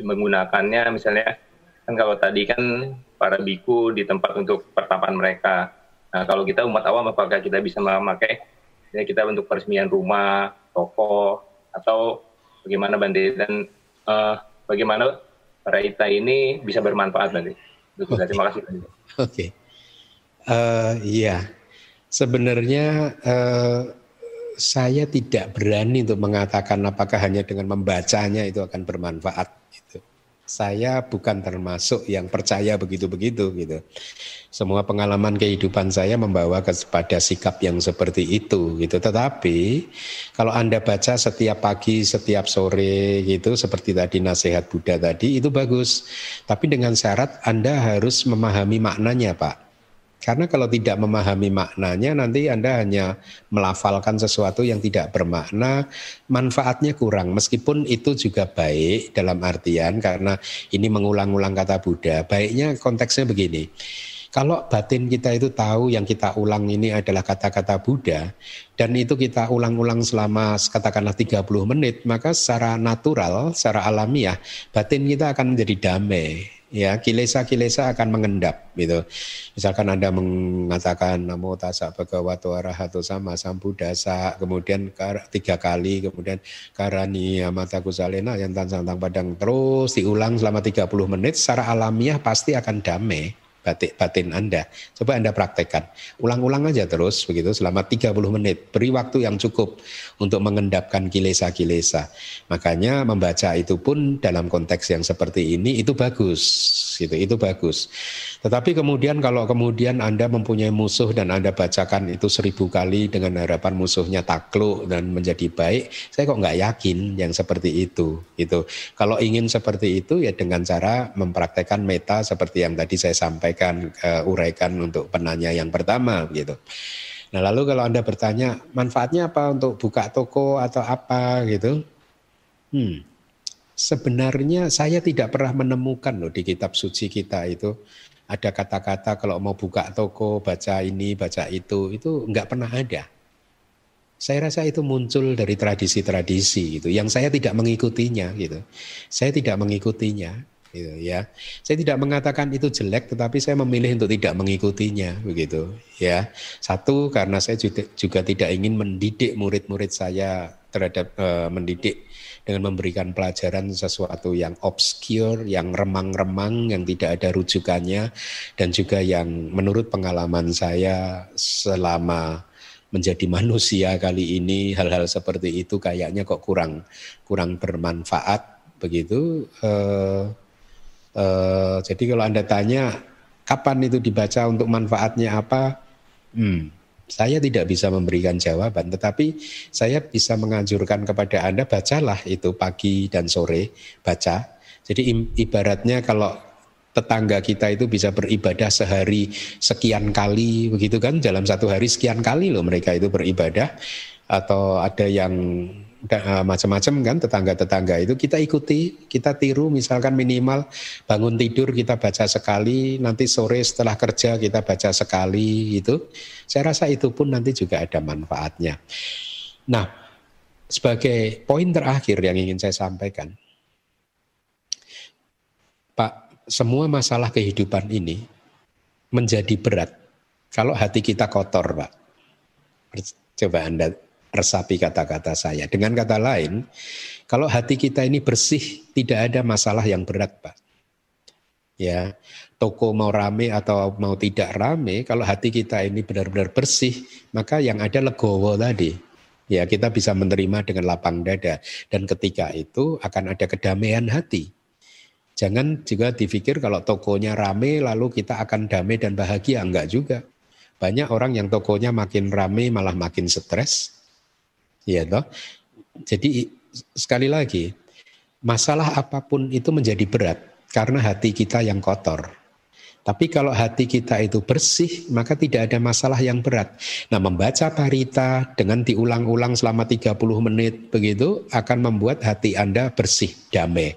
menggunakannya misalnya kan kalau tadi kan para biku di tempat untuk pertapaan mereka. Nah, kalau kita umat awam apakah kita bisa memakai misalnya kita untuk peresmian rumah, toko, atau bagaimana Bante dan uh, bagaimana Raita ini bisa bermanfaat Bante. Terima kasih Bante. Oke, okay. Uh, iya sebenarnya uh, saya tidak berani untuk mengatakan apakah hanya dengan membacanya itu akan bermanfaat. Gitu. Saya bukan termasuk yang percaya begitu-begitu gitu. Semua pengalaman kehidupan saya membawa kepada sikap yang seperti itu gitu. Tetapi kalau Anda baca setiap pagi, setiap sore gitu seperti tadi nasihat Buddha tadi itu bagus. Tapi dengan syarat Anda harus memahami maknanya, Pak. Karena kalau tidak memahami maknanya nanti Anda hanya melafalkan sesuatu yang tidak bermakna, manfaatnya kurang. Meskipun itu juga baik dalam artian karena ini mengulang-ulang kata Buddha. Baiknya konteksnya begini. Kalau batin kita itu tahu yang kita ulang ini adalah kata-kata Buddha dan itu kita ulang-ulang selama katakanlah 30 menit, maka secara natural, secara alamiah batin kita akan menjadi damai ya kilesa-kilesa akan mengendap gitu. Misalkan Anda mengatakan namo tassa bhagavato arahato sama sambuddhasa, kemudian tiga kali, kemudian karani mata kusalena yang tantang padang terus diulang selama 30 menit secara alamiah pasti akan damai batik batin Anda. Coba Anda praktekkan. Ulang-ulang aja terus begitu selama 30 menit. Beri waktu yang cukup untuk mengendapkan kilesa-kilesa. Makanya membaca itu pun dalam konteks yang seperti ini itu bagus gitu. Itu bagus. Tetapi kemudian kalau kemudian Anda mempunyai musuh dan Anda bacakan itu seribu kali dengan harapan musuhnya takluk dan menjadi baik, saya kok nggak yakin yang seperti itu. Itu kalau ingin seperti itu ya dengan cara mempraktekkan meta seperti yang tadi saya sampaikan uh, uraikan untuk penanya yang pertama gitu. Nah lalu kalau Anda bertanya manfaatnya apa untuk buka toko atau apa gitu, hmm, sebenarnya saya tidak pernah menemukan loh di kitab suci kita itu ada kata-kata kalau mau buka toko, baca ini, baca itu, itu enggak pernah ada. Saya rasa itu muncul dari tradisi-tradisi gitu, yang saya tidak mengikutinya gitu. Saya tidak mengikutinya gitu ya. Saya tidak mengatakan itu jelek, tetapi saya memilih untuk tidak mengikutinya begitu ya. Satu karena saya juga, juga tidak ingin mendidik murid-murid saya terhadap uh, mendidik dengan memberikan pelajaran sesuatu yang obscure, yang remang-remang, yang tidak ada rujukannya, dan juga yang menurut pengalaman saya selama menjadi <laughs> manusia kali ini hal-hal seperti itu kayaknya kok kurang kurang bermanfaat begitu. Uh, uh, jadi kalau anda tanya kapan itu dibaca untuk manfaatnya apa, hmm, saya tidak bisa memberikan jawaban, tetapi saya bisa menganjurkan kepada Anda bacalah itu pagi dan sore, baca. Jadi ibaratnya kalau tetangga kita itu bisa beribadah sehari sekian kali begitu kan? Dalam satu hari sekian kali loh mereka itu beribadah. Atau ada yang Eh, macam-macam kan tetangga-tetangga itu kita ikuti, kita tiru misalkan minimal bangun tidur kita baca sekali, nanti sore setelah kerja kita baca sekali itu. Saya rasa itu pun nanti juga ada manfaatnya. Nah, sebagai poin terakhir yang ingin saya sampaikan. Pak, semua masalah kehidupan ini menjadi berat kalau hati kita kotor, Pak. Coba Anda resapi kata-kata saya. Dengan kata lain, kalau hati kita ini bersih, tidak ada masalah yang berat, Pak. Ya, toko mau rame atau mau tidak rame, kalau hati kita ini benar-benar bersih, maka yang ada legowo tadi. Ya, kita bisa menerima dengan lapang dada dan ketika itu akan ada kedamaian hati. Jangan juga dipikir kalau tokonya rame lalu kita akan damai dan bahagia, enggak juga. Banyak orang yang tokonya makin rame malah makin stres, Ya toh. Jadi sekali lagi, masalah apa pun itu menjadi berat karena hati kita yang kotor. Tapi kalau hati kita itu bersih, maka tidak ada masalah yang berat. Nah, membaca parita dengan diulang-ulang selama 30 menit begitu akan membuat hati Anda bersih, damai.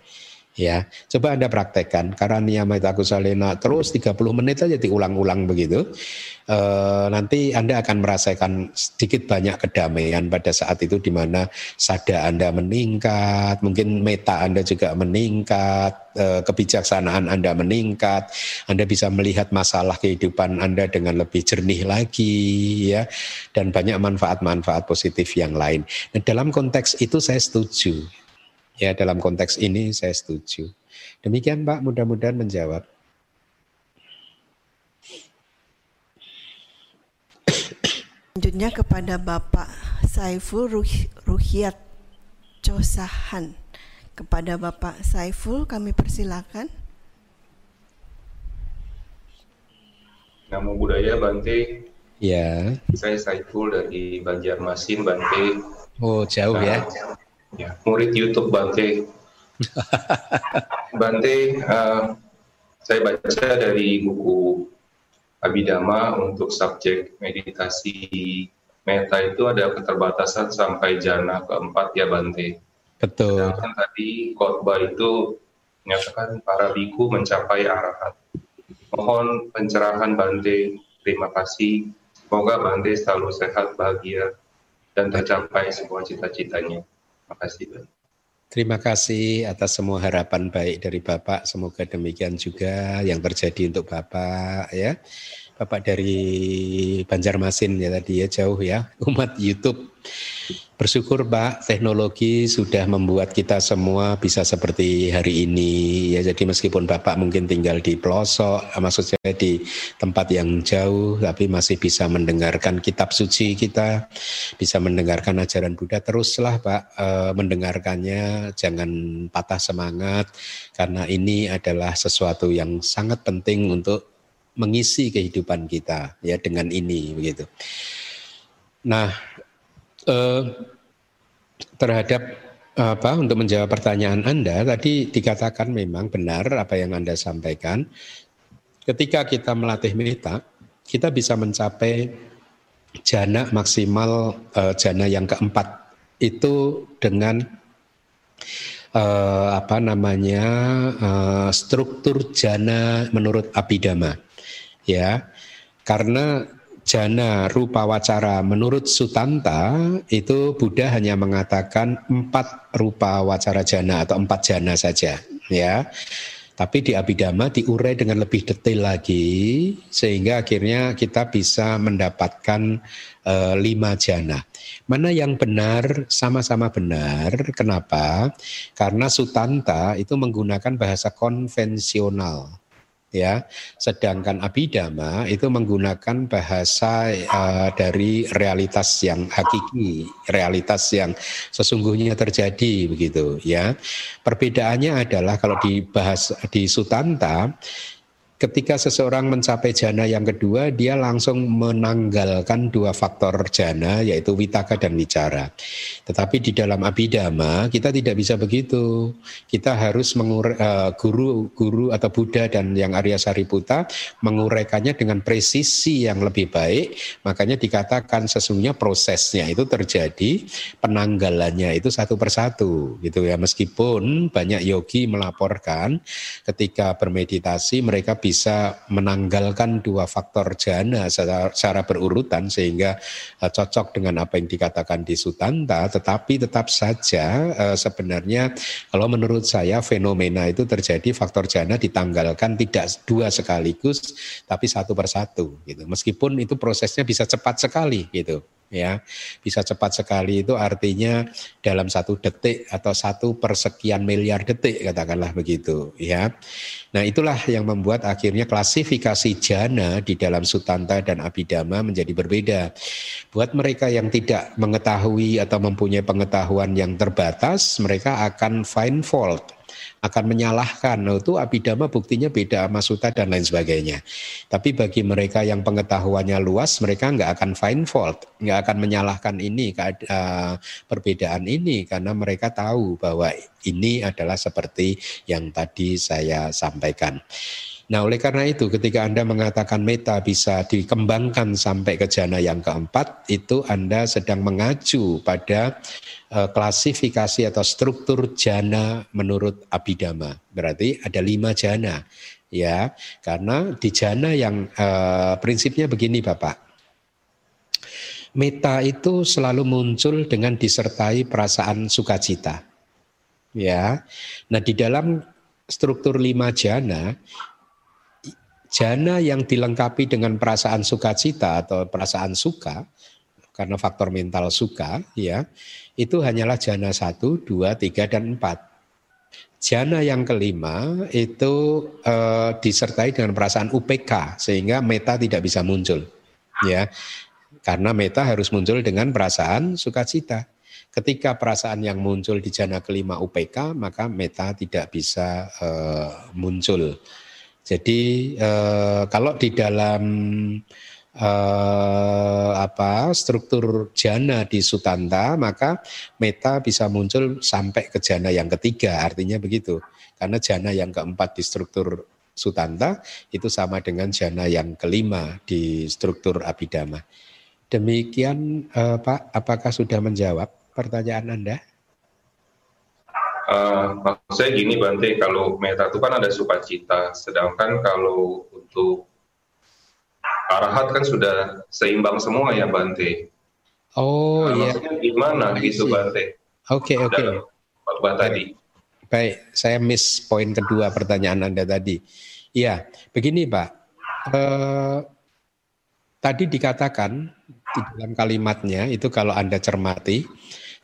Ya, coba Anda praktekkan karena aku salena terus 30 menit aja diulang-ulang begitu. E, nanti Anda akan merasakan sedikit banyak kedamaian pada saat itu di mana sada Anda meningkat, mungkin meta Anda juga meningkat, e, kebijaksanaan Anda meningkat, Anda bisa melihat masalah kehidupan Anda dengan lebih jernih lagi ya dan banyak manfaat-manfaat positif yang lain. Nah, dalam konteks itu saya setuju Ya, dalam konteks ini saya setuju. Demikian Pak, mudah-mudahan menjawab. Selanjutnya kepada Bapak Saiful Ruhiat Cosahan. Kepada Bapak Saiful kami persilakan. Namo Buddhaya Bante. Ya. Saya Saiful dari Banjarmasin Bante. Oh jauh ya. nah, ya ya, murid YouTube Bante. <laughs> Bante, uh, saya baca dari buku Abidama untuk subjek meditasi meta itu ada keterbatasan sampai jana keempat ya Bante. Betul. Dan tadi khotbah itu menyatakan para biku mencapai arahat. Mohon pencerahan Bante. Terima kasih. Semoga Bante selalu sehat, bahagia, dan tercapai semua cita-citanya. Terima kasih. Terima kasih atas semua harapan baik dari Bapak. Semoga demikian juga yang terjadi untuk Bapak ya. Bapak dari Banjarmasin ya tadi ya jauh ya <laughs> umat YouTube. Bersyukur Pak, teknologi sudah membuat kita semua bisa seperti hari ini. Ya, jadi meskipun Bapak mungkin tinggal di pelosok, maksud saya di tempat yang jauh, tapi masih bisa mendengarkan kitab suci kita, bisa mendengarkan ajaran Buddha. Teruslah Pak eh, mendengarkannya, jangan patah semangat, karena ini adalah sesuatu yang sangat penting untuk mengisi kehidupan kita ya dengan ini begitu. Nah, eh, terhadap apa untuk menjawab pertanyaan Anda tadi dikatakan memang benar apa yang Anda sampaikan. Ketika kita melatih meta, kita bisa mencapai jana maksimal uh, jana yang keempat itu dengan uh, apa namanya uh, struktur jana menurut Abhidhamma ya karena jana rupa wacara menurut Sutanta itu Buddha hanya mengatakan empat rupa wacara jana atau empat jana saja ya tapi di Abhidhamma diurai dengan lebih detail lagi sehingga akhirnya kita bisa mendapatkan e, lima jana. Mana yang benar sama-sama benar. Kenapa? Karena Sutanta itu menggunakan bahasa konvensional ya. Sedangkan abidama itu menggunakan bahasa uh, dari realitas yang hakiki realitas yang sesungguhnya terjadi begitu ya. Perbedaannya adalah kalau dibahas di sutanta ketika seseorang mencapai jana yang kedua, dia langsung menanggalkan dua faktor jana, yaitu witaka dan wicara. Tetapi di dalam abidama kita tidak bisa begitu. Kita harus mengur uh, guru guru atau Buddha dan yang Arya Sariputa menguraikannya dengan presisi yang lebih baik. Makanya dikatakan sesungguhnya prosesnya itu terjadi penanggalannya itu satu persatu, gitu ya. Meskipun banyak yogi melaporkan ketika bermeditasi mereka bisa bisa menanggalkan dua faktor jana secara, secara berurutan sehingga uh, cocok dengan apa yang dikatakan di Sutanta, tetapi tetap saja uh, sebenarnya kalau menurut saya fenomena itu terjadi faktor jana ditanggalkan tidak dua sekaligus tapi satu persatu gitu. Meskipun itu prosesnya bisa cepat sekali gitu ya. Bisa cepat sekali itu artinya dalam satu detik atau satu persekian miliar detik katakanlah begitu ya. Nah itulah yang membuat akhirnya klasifikasi jana di dalam sutanta dan abidama menjadi berbeda. Buat mereka yang tidak mengetahui atau mempunyai pengetahuan yang terbatas mereka akan find fault akan menyalahkan. Nah, itu abidama buktinya beda sama suta dan lain sebagainya. Tapi bagi mereka yang pengetahuannya luas, mereka nggak akan find fault, nggak akan menyalahkan ini uh, perbedaan ini karena mereka tahu bahwa ini adalah seperti yang tadi saya sampaikan. Nah, oleh karena itu ketika Anda mengatakan meta bisa dikembangkan sampai ke jana yang keempat, itu Anda sedang mengacu pada uh, klasifikasi atau struktur jana menurut Abhidhamma. Berarti ada lima jana, ya. Karena di jana yang uh, prinsipnya begini, Bapak. Meta itu selalu muncul dengan disertai perasaan sukacita. Ya. Nah, di dalam struktur lima jana jana yang dilengkapi dengan perasaan sukacita atau perasaan suka karena faktor mental suka ya itu hanyalah jana satu, dua, tiga dan empat. Jana yang kelima itu eh, disertai dengan perasaan UPK sehingga meta tidak bisa muncul ya karena meta harus muncul dengan perasaan sukacita. Ketika perasaan yang muncul di jana kelima UPK maka meta tidak bisa eh, muncul. Jadi eh, kalau di dalam eh, apa struktur jana di sutanta maka meta bisa muncul sampai ke jana yang ketiga. Artinya begitu. Karena jana yang keempat di struktur sutanta itu sama dengan jana yang kelima di struktur abidama demikian eh, Pak apakah sudah menjawab pertanyaan Anda Uh, maksudnya gini Bante, kalau meta itu kan ada sukacita, sedangkan kalau untuk arahat kan sudah seimbang semua ya Bante. Oh nah, iya. Maksudnya gimana gitu Bante? Oke okay, oke. Okay. tadi. Baik, saya miss poin kedua pertanyaan Anda tadi. Iya, begini Pak. Uh, tadi dikatakan di dalam kalimatnya itu kalau Anda cermati,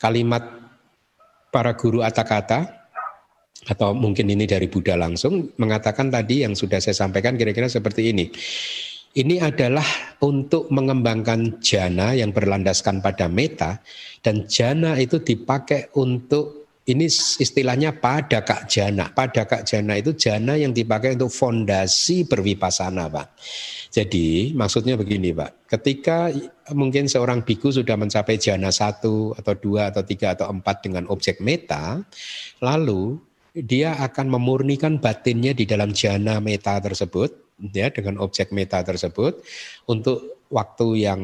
kalimat para guru kata atau mungkin ini dari Buddha langsung mengatakan tadi yang sudah saya sampaikan kira-kira seperti ini. Ini adalah untuk mengembangkan jana yang berlandaskan pada meta dan jana itu dipakai untuk ini istilahnya pada kak jana. Pada kak jana itu jana yang dipakai untuk fondasi berwipasana, Pak. Jadi maksudnya begini Pak, ketika mungkin seorang biku sudah mencapai jana satu atau dua atau tiga atau empat dengan objek meta, lalu dia akan memurnikan batinnya di dalam jana meta tersebut, ya dengan objek meta tersebut untuk waktu yang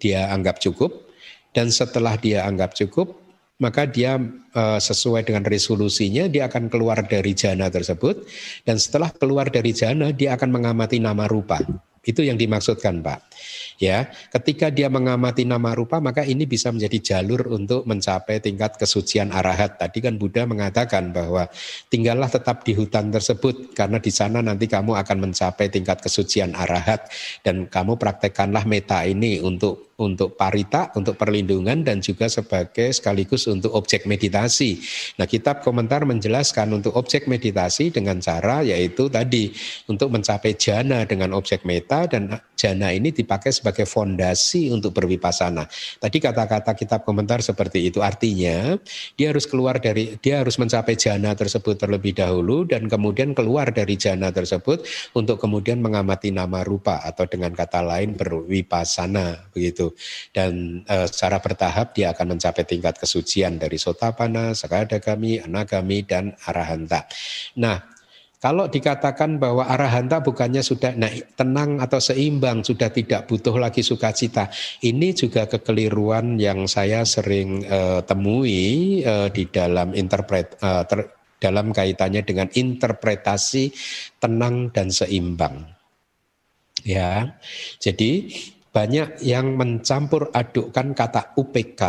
dia anggap cukup, dan setelah dia anggap cukup, maka dia uh, sesuai dengan resolusinya dia akan keluar dari jana tersebut dan setelah keluar dari jana dia akan mengamati nama rupa itu yang dimaksudkan, Pak. Ya, ketika dia mengamati nama rupa maka ini bisa menjadi jalur untuk mencapai tingkat kesucian arahat. Tadi kan Buddha mengatakan bahwa tinggallah tetap di hutan tersebut karena di sana nanti kamu akan mencapai tingkat kesucian arahat dan kamu praktekkanlah meta ini untuk untuk parita, untuk perlindungan dan juga sebagai sekaligus untuk objek meditasi. Nah, kitab komentar menjelaskan untuk objek meditasi dengan cara yaitu tadi untuk mencapai jana dengan objek meta dan jana ini dipakai sebagai fondasi untuk berwipasana. Tadi kata-kata kitab komentar seperti itu artinya dia harus keluar dari dia harus mencapai jana tersebut terlebih dahulu dan kemudian keluar dari jana tersebut untuk kemudian mengamati nama rupa atau dengan kata lain berwipasana begitu dan uh, secara bertahap dia akan mencapai tingkat kesucian dari sotapana, sakadagami, anagami dan arahanta. Nah, kalau dikatakan bahwa arahanta bukannya sudah naik tenang atau seimbang, sudah tidak butuh lagi sukacita, ini juga kekeliruan yang saya sering uh, temui uh, di dalam interpret uh, ter, dalam kaitannya dengan interpretasi tenang dan seimbang. Ya, jadi banyak yang mencampur adukkan kata UPK.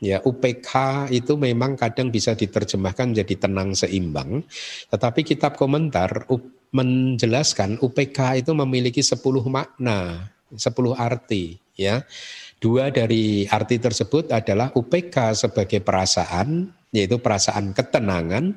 Ya, UPK itu memang kadang bisa diterjemahkan menjadi tenang seimbang, tetapi kitab komentar menjelaskan UPK itu memiliki 10 makna, 10 arti, ya. Dua dari arti tersebut adalah UPK sebagai perasaan, yaitu perasaan ketenangan,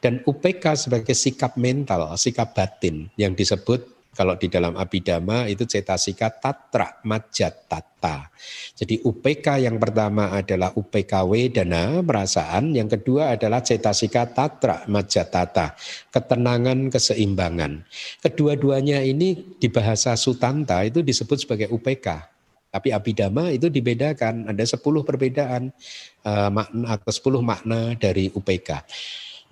dan UPK sebagai sikap mental, sikap batin yang disebut kalau di dalam Abhidhamma itu cetasika tatra majat tata. Jadi UPK yang pertama adalah UPK wedana, perasaan. Yang kedua adalah cetasika tatra majat tata, ketenangan, keseimbangan. Kedua-duanya ini di bahasa Sutanta itu disebut sebagai UPK. Tapi Abhidhamma itu dibedakan, ada 10 perbedaan uh, makna atau 10 makna dari UPK.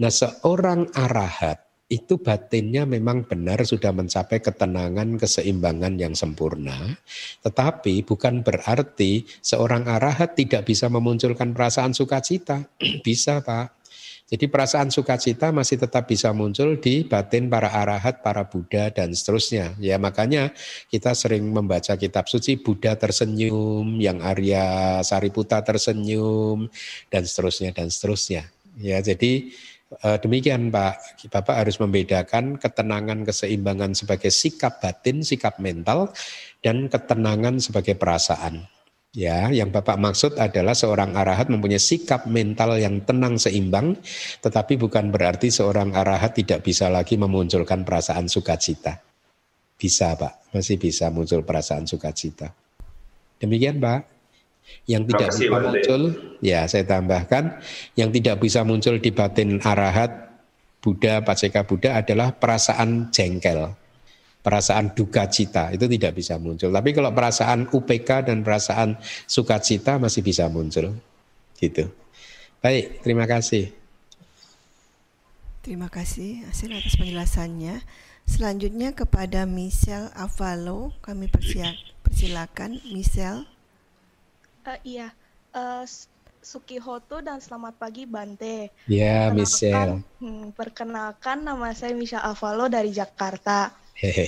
Nah seorang arahat itu batinnya memang benar sudah mencapai ketenangan, keseimbangan yang sempurna. Tetapi bukan berarti seorang arahat tidak bisa memunculkan perasaan sukacita. <clears throat> bisa Pak. Jadi perasaan sukacita masih tetap bisa muncul di batin para arahat, para Buddha dan seterusnya. Ya makanya kita sering membaca kitab suci Buddha tersenyum, yang Arya Sariputa tersenyum dan seterusnya dan seterusnya. Ya jadi demikian Pak, Bapak harus membedakan ketenangan keseimbangan sebagai sikap batin, sikap mental, dan ketenangan sebagai perasaan. Ya, yang Bapak maksud adalah seorang arahat mempunyai sikap mental yang tenang seimbang, tetapi bukan berarti seorang arahat tidak bisa lagi memunculkan perasaan sukacita. Bisa Pak, masih bisa muncul perasaan sukacita. Demikian Pak. Yang tidak bisa muncul, ya saya tambahkan, yang tidak bisa muncul di batin arahat Buddha, Paceka Buddha adalah perasaan jengkel, perasaan duka cita, itu tidak bisa muncul. Tapi kalau perasaan UPK dan perasaan sukacita masih bisa muncul. Gitu. Baik, terima kasih. Terima kasih hasil atas penjelasannya. Selanjutnya kepada Michelle Avalo, kami persilakan Michelle. Uh, iya, uh, Sukihoto dan selamat pagi Bante. Ya, yeah, Michelle. Hmm, perkenalkan nama saya Misha Avalo dari Jakarta.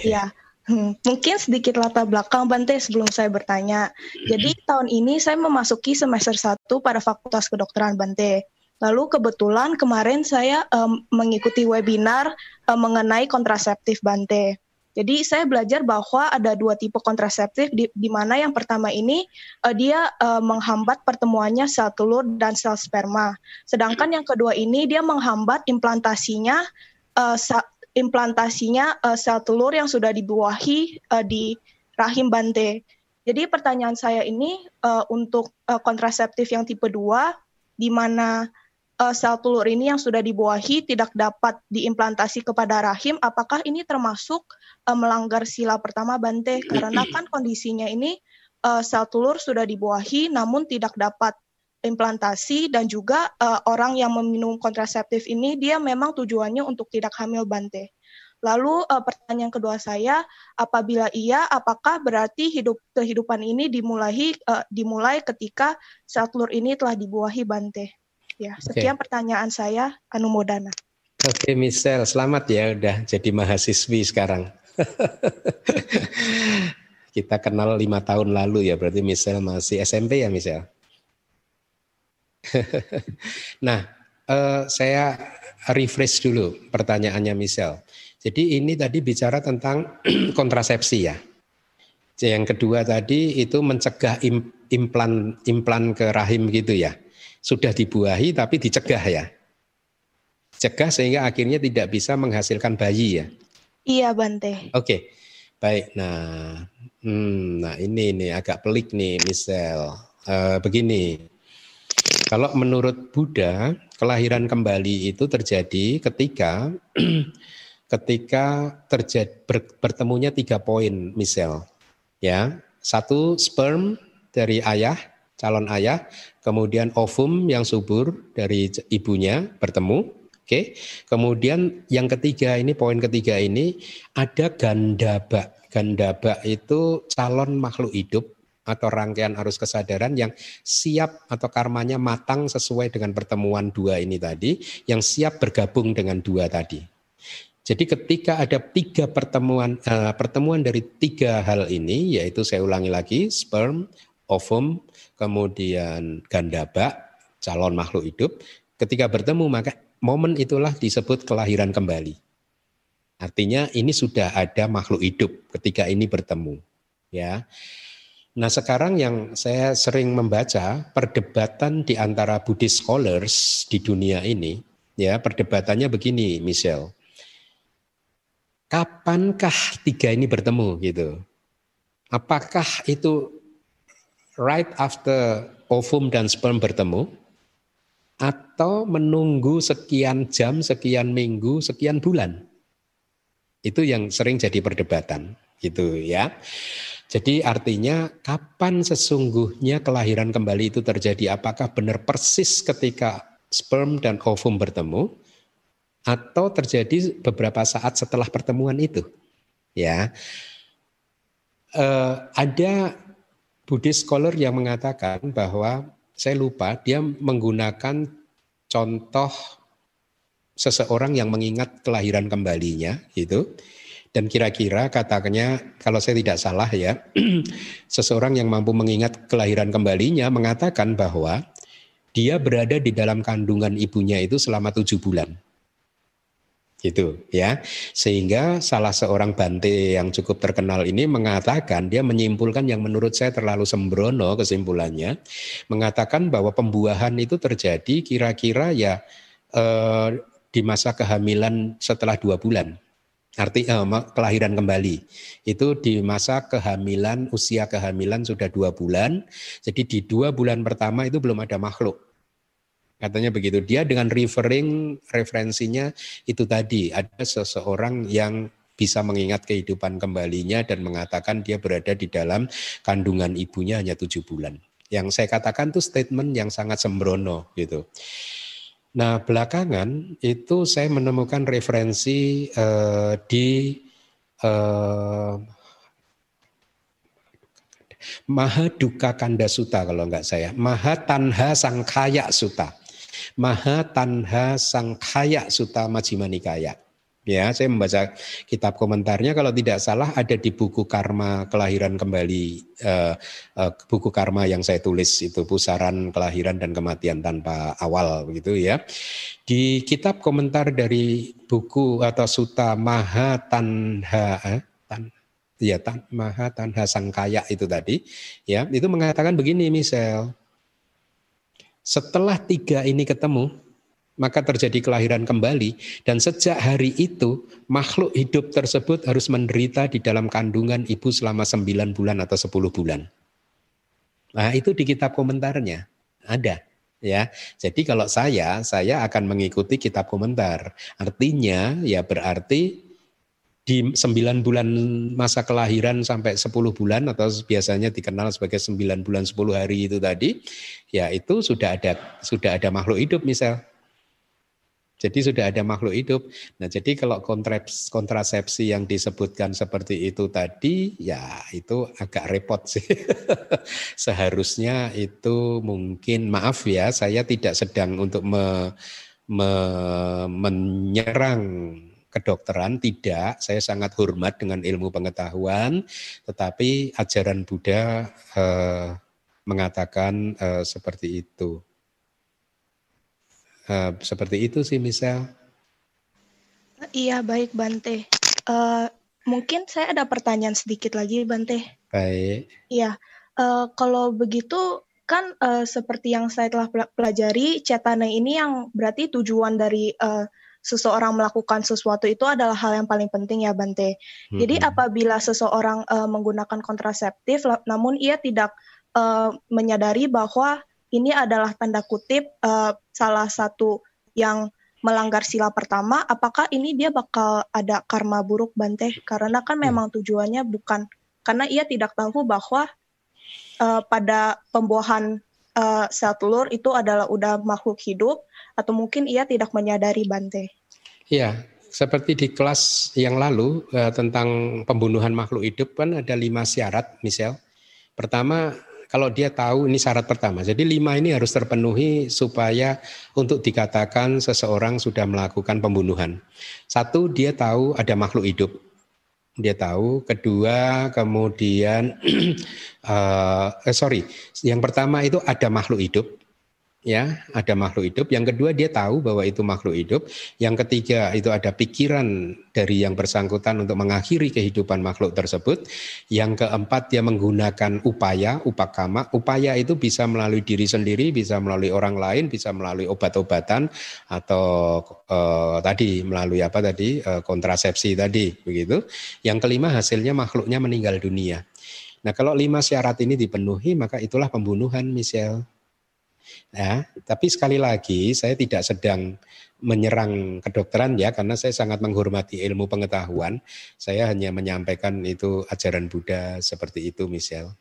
Ya, hmm, mungkin sedikit latar belakang Bante sebelum saya bertanya. Jadi tahun ini saya memasuki semester 1 pada Fakultas Kedokteran Bante. Lalu kebetulan kemarin saya um, mengikuti webinar um, mengenai kontraseptif Bante. Jadi saya belajar bahwa ada dua tipe kontraseptif di, di mana yang pertama ini uh, dia uh, menghambat pertemuannya sel telur dan sel sperma. Sedangkan yang kedua ini dia menghambat implantasinya uh, implantasinya uh, sel telur yang sudah dibuahi uh, di rahim bante. Jadi pertanyaan saya ini uh, untuk uh, kontraseptif yang tipe 2 di mana uh, sel telur ini yang sudah dibuahi tidak dapat diimplantasi kepada rahim, apakah ini termasuk uh, melanggar sila pertama Bante <clears throat> karena kan kondisinya ini uh, sel telur sudah dibuahi namun tidak dapat implantasi dan juga uh, orang yang meminum kontraseptif ini dia memang tujuannya untuk tidak hamil Bante. Lalu uh, pertanyaan kedua saya, apabila iya, apakah berarti hidup kehidupan ini dimulai uh, dimulai ketika sel telur ini telah dibuahi Bante? Ya, sekian okay. pertanyaan saya, Anumodana. Oke, okay, Michelle, selamat ya udah jadi mahasiswi sekarang. <laughs> Kita kenal lima tahun lalu ya, berarti Michelle masih SMP ya Michelle? <laughs> nah, uh, saya refresh dulu pertanyaannya Michelle. Jadi ini tadi bicara tentang <clears throat> kontrasepsi ya. Yang kedua tadi itu mencegah implan implan ke rahim gitu ya. Sudah dibuahi tapi dicegah ya. Cegah sehingga akhirnya tidak bisa menghasilkan bayi ya. Iya Bante. Oke, okay. baik. Nah, hmm, nah ini nih agak pelik nih, Michelle. Uh, begini, kalau menurut Buddha, kelahiran kembali itu terjadi ketika <clears throat> ketika terjadi ber, bertemunya tiga poin, Michelle. Ya, satu sperm dari ayah, calon ayah, kemudian ovum yang subur dari ibunya bertemu, Oke. Kemudian yang ketiga ini poin ketiga ini ada gandaba. Gandaba itu calon makhluk hidup atau rangkaian arus kesadaran yang siap atau karmanya matang sesuai dengan pertemuan dua ini tadi, yang siap bergabung dengan dua tadi. Jadi ketika ada tiga pertemuan uh, pertemuan dari tiga hal ini, yaitu saya ulangi lagi, sperm, ovum, kemudian gandaba, calon makhluk hidup, ketika bertemu maka momen itulah disebut kelahiran kembali. Artinya ini sudah ada makhluk hidup ketika ini bertemu. Ya. Nah sekarang yang saya sering membaca perdebatan di antara Buddhist scholars di dunia ini, ya perdebatannya begini, Michelle. Kapankah tiga ini bertemu gitu? Apakah itu right after ovum dan sperm bertemu? Atau menunggu sekian jam, sekian minggu, sekian bulan. Itu yang sering jadi perdebatan, gitu ya. Jadi artinya kapan sesungguhnya kelahiran kembali itu terjadi? Apakah benar persis ketika sperm dan ovum bertemu atau terjadi beberapa saat setelah pertemuan itu. Ya, uh, ada Buddhist scholar yang mengatakan bahwa saya lupa dia menggunakan contoh seseorang yang mengingat kelahiran kembalinya itu dan kira-kira katanya kalau saya tidak salah ya <clears throat> seseorang yang mampu mengingat kelahiran kembalinya mengatakan bahwa dia berada di dalam kandungan ibunya itu selama tujuh bulan gitu ya. Sehingga salah seorang bante yang cukup terkenal ini mengatakan dia menyimpulkan yang menurut saya terlalu sembrono kesimpulannya mengatakan bahwa pembuahan itu terjadi kira-kira ya eh, di masa kehamilan setelah dua bulan. Arti eh, kelahiran kembali. Itu di masa kehamilan usia kehamilan sudah dua bulan. Jadi di dua bulan pertama itu belum ada makhluk Katanya begitu. Dia dengan referring referensinya itu tadi ada seseorang yang bisa mengingat kehidupan kembalinya dan mengatakan dia berada di dalam kandungan ibunya hanya tujuh bulan. Yang saya katakan itu statement yang sangat sembrono gitu. Nah belakangan itu saya menemukan referensi uh, di Mahaduka Kanda Suta kalau enggak saya, Mahatanha Sangkaya Suta. Maha Tanha Sangkhaya Sutta Majjhima Nikaya. Ya, saya membaca kitab komentarnya kalau tidak salah ada di buku Karma Kelahiran Kembali uh, uh, buku Karma yang saya tulis itu pusaran kelahiran dan kematian tanpa awal begitu ya. Di kitab komentar dari buku atau Sutta Maha Tanha eh, tan, ya tan, Maha Tanha Sangkaya itu tadi ya, itu mengatakan begini misal setelah tiga ini ketemu, maka terjadi kelahiran kembali dan sejak hari itu makhluk hidup tersebut harus menderita di dalam kandungan ibu selama sembilan bulan atau sepuluh bulan. Nah itu di kitab komentarnya ada ya. Jadi kalau saya saya akan mengikuti kitab komentar. Artinya ya berarti di sembilan bulan masa kelahiran sampai sepuluh bulan atau biasanya dikenal sebagai sembilan bulan sepuluh hari itu tadi, ya itu sudah ada sudah ada makhluk hidup misal. Jadi sudah ada makhluk hidup. Nah, jadi kalau kontrasepsi yang disebutkan seperti itu tadi, ya itu agak repot sih. <laughs> Seharusnya itu mungkin maaf ya, saya tidak sedang untuk me, me, menyerang kedokteran tidak, saya sangat hormat dengan ilmu pengetahuan, tetapi ajaran Buddha eh, mengatakan eh, seperti itu. Eh, seperti itu sih misal. Iya baik Bante. Uh, mungkin saya ada pertanyaan sedikit lagi Bante. Baik. Iya, uh, kalau begitu kan uh, seperti yang saya telah pelajari, cetana ini yang berarti tujuan dari uh, seseorang melakukan sesuatu itu adalah hal yang paling penting ya Bante. Hmm. Jadi apabila seseorang uh, menggunakan kontraseptif namun ia tidak uh, menyadari bahwa ini adalah tanda kutip uh, salah satu yang melanggar sila pertama, apakah ini dia bakal ada karma buruk Bante? Karena kan hmm. memang tujuannya bukan karena ia tidak tahu bahwa uh, pada pembuahan uh, sel telur itu adalah udah makhluk hidup atau mungkin ia tidak menyadari Bante. Ya, seperti di kelas yang lalu uh, tentang pembunuhan makhluk hidup kan ada lima syarat, misal. Pertama, kalau dia tahu ini syarat pertama. Jadi lima ini harus terpenuhi supaya untuk dikatakan seseorang sudah melakukan pembunuhan. Satu, dia tahu ada makhluk hidup. Dia tahu. Kedua, kemudian, <clears throat> eh, sorry, yang pertama itu ada makhluk hidup ya ada makhluk hidup. Yang kedua dia tahu bahwa itu makhluk hidup. Yang ketiga itu ada pikiran dari yang bersangkutan untuk mengakhiri kehidupan makhluk tersebut. Yang keempat dia menggunakan upaya, upakama. Upaya itu bisa melalui diri sendiri, bisa melalui orang lain, bisa melalui obat-obatan atau eh, tadi melalui apa tadi eh, kontrasepsi tadi begitu. Yang kelima hasilnya makhluknya meninggal dunia. Nah kalau lima syarat ini dipenuhi maka itulah pembunuhan Michelle. Ya, tapi sekali lagi saya tidak sedang menyerang kedokteran ya karena saya sangat menghormati ilmu pengetahuan. Saya hanya menyampaikan itu ajaran Buddha seperti itu, Michelle.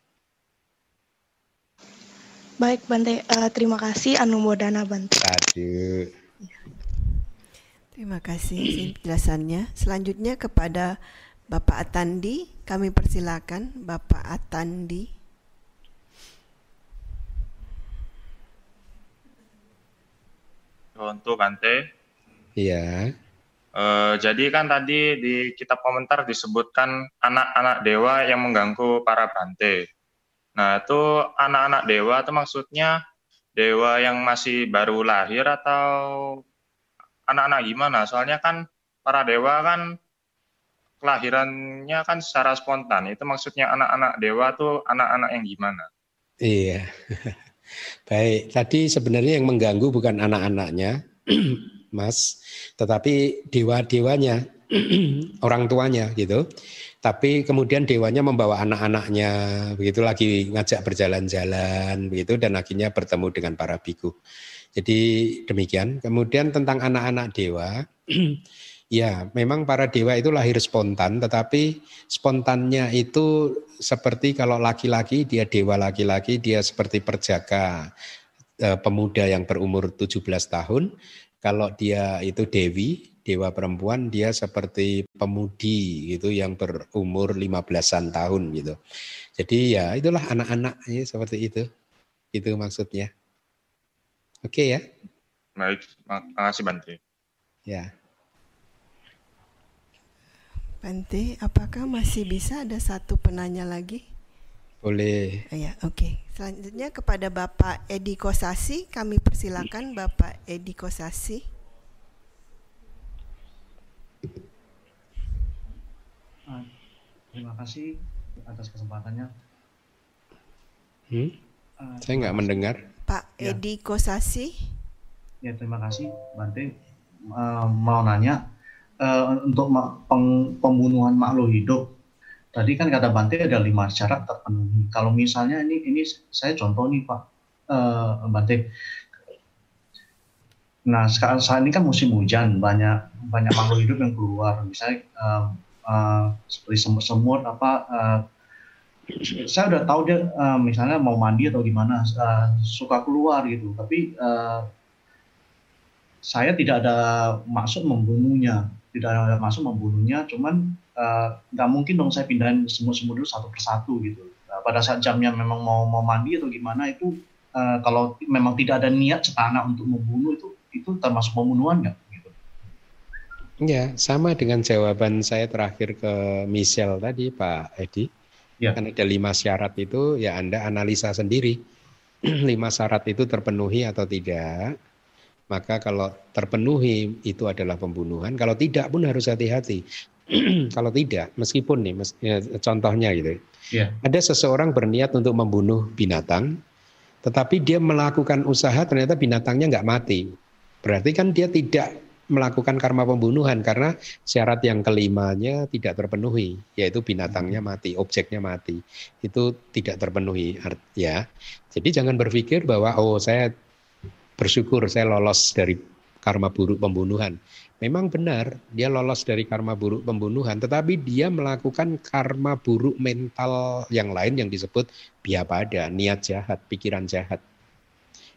Baik, Bante. Uh, terima kasih Anu Modana, Bante. Aduh. Terima kasih penjelasannya. Selanjutnya kepada Bapak Atandi, kami persilakan Bapak Atandi. Untuk Bante. Iya. Uh, jadi kan tadi di kitab komentar disebutkan anak-anak dewa yang mengganggu para Bante. Nah itu anak-anak dewa itu maksudnya dewa yang masih baru lahir atau anak-anak gimana? Soalnya kan para dewa kan kelahirannya kan secara spontan. Itu maksudnya anak-anak dewa tuh anak-anak yang gimana? Iya. <laughs> Baik, tadi sebenarnya yang mengganggu bukan anak-anaknya, <clears throat> Mas, tetapi dewa-dewanya, <clears throat> orang tuanya gitu. Tapi kemudian dewanya membawa anak-anaknya, begitu lagi ngajak berjalan-jalan, begitu dan akhirnya bertemu dengan para biku. Jadi demikian. Kemudian tentang anak-anak dewa, <clears throat> ya memang para dewa itu lahir spontan, tetapi spontannya itu seperti kalau laki-laki dia dewa laki-laki dia seperti perjaka eh, pemuda yang berumur 17 tahun. Kalau dia itu dewi, dewa perempuan dia seperti pemudi gitu yang berumur 15-an tahun gitu. Jadi ya itulah anak-anak ya, seperti itu. Itu maksudnya. Oke ya. Baik, makasih Bante. Ya. Bante, apakah masih bisa ada satu penanya lagi? Boleh. Oh, ya, oke. Okay. Selanjutnya kepada Bapak Edi Kosasi, kami persilakan Bapak Edi Kosasi. Ah, terima kasih atas kesempatannya. Hmm? Uh, Saya nggak mendengar. Pak ya. Edi Kosasi. Ya terima kasih Bante. Uh, mau nanya uh, untuk pembunuhan makhluk hidup. Tadi kan kata Bante ada lima syarat terpenuhi. Kalau misalnya ini ini saya contoh nih Pak uh, Bante. Nah sekarang saat ini kan musim hujan banyak banyak makhluk hidup yang keluar. Misalnya uh, uh, seperti semut-semut apa uh, saya udah tahu dia uh, misalnya mau mandi atau gimana uh, suka keluar gitu tapi uh, saya tidak ada maksud membunuhnya tidak ada maksud membunuhnya cuman nggak uh, mungkin dong saya pindahin semut-semut dulu satu persatu gitu uh, pada saat jamnya memang mau mau mandi atau gimana itu uh, kalau memang tidak ada niat cetana untuk membunuh itu itu termasuk pembunuhan nggak gitu Ya, sama dengan jawaban saya terakhir ke Michelle tadi, Pak Edi Ya. Kan ada lima syarat itu ya Anda analisa sendiri. <clears throat> lima syarat itu terpenuhi atau tidak. Maka kalau terpenuhi itu adalah pembunuhan. Kalau tidak pun harus hati-hati. <clears throat> kalau tidak, meskipun nih, mes, ya, contohnya gitu. Ya. Ada seseorang berniat untuk membunuh binatang, tetapi dia melakukan usaha ternyata binatangnya nggak mati. Berarti kan dia tidak melakukan karma pembunuhan karena syarat yang kelimanya tidak terpenuhi, yaitu binatangnya hmm. mati, objeknya mati. Itu tidak terpenuhi ya. Jadi jangan berpikir bahwa oh saya bersyukur saya lolos dari karma buruk pembunuhan. Memang benar dia lolos dari karma buruk pembunuhan, tetapi dia melakukan karma buruk mental yang lain yang disebut biapada, niat jahat, pikiran jahat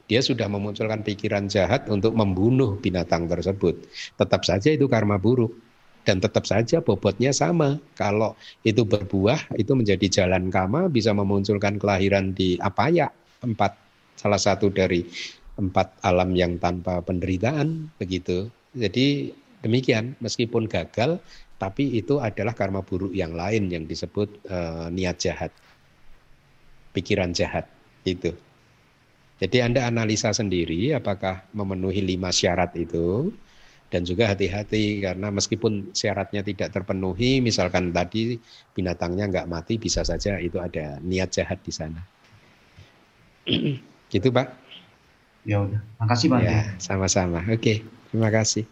dia sudah memunculkan pikiran jahat untuk membunuh binatang tersebut. Tetap saja itu karma buruk dan tetap saja bobotnya sama. Kalau itu berbuah, itu menjadi jalan kama bisa memunculkan kelahiran di apaya empat salah satu dari empat alam yang tanpa penderitaan begitu. Jadi demikian meskipun gagal tapi itu adalah karma buruk yang lain yang disebut uh, niat jahat. Pikiran jahat itu. Jadi Anda analisa sendiri apakah memenuhi lima syarat itu dan juga hati-hati karena meskipun syaratnya tidak terpenuhi, misalkan tadi binatangnya nggak mati, bisa saja itu ada niat jahat di sana. <clears throat> gitu Pak. Ya udah, makasih Pak. Ya, sama-sama. Oke, terima kasih.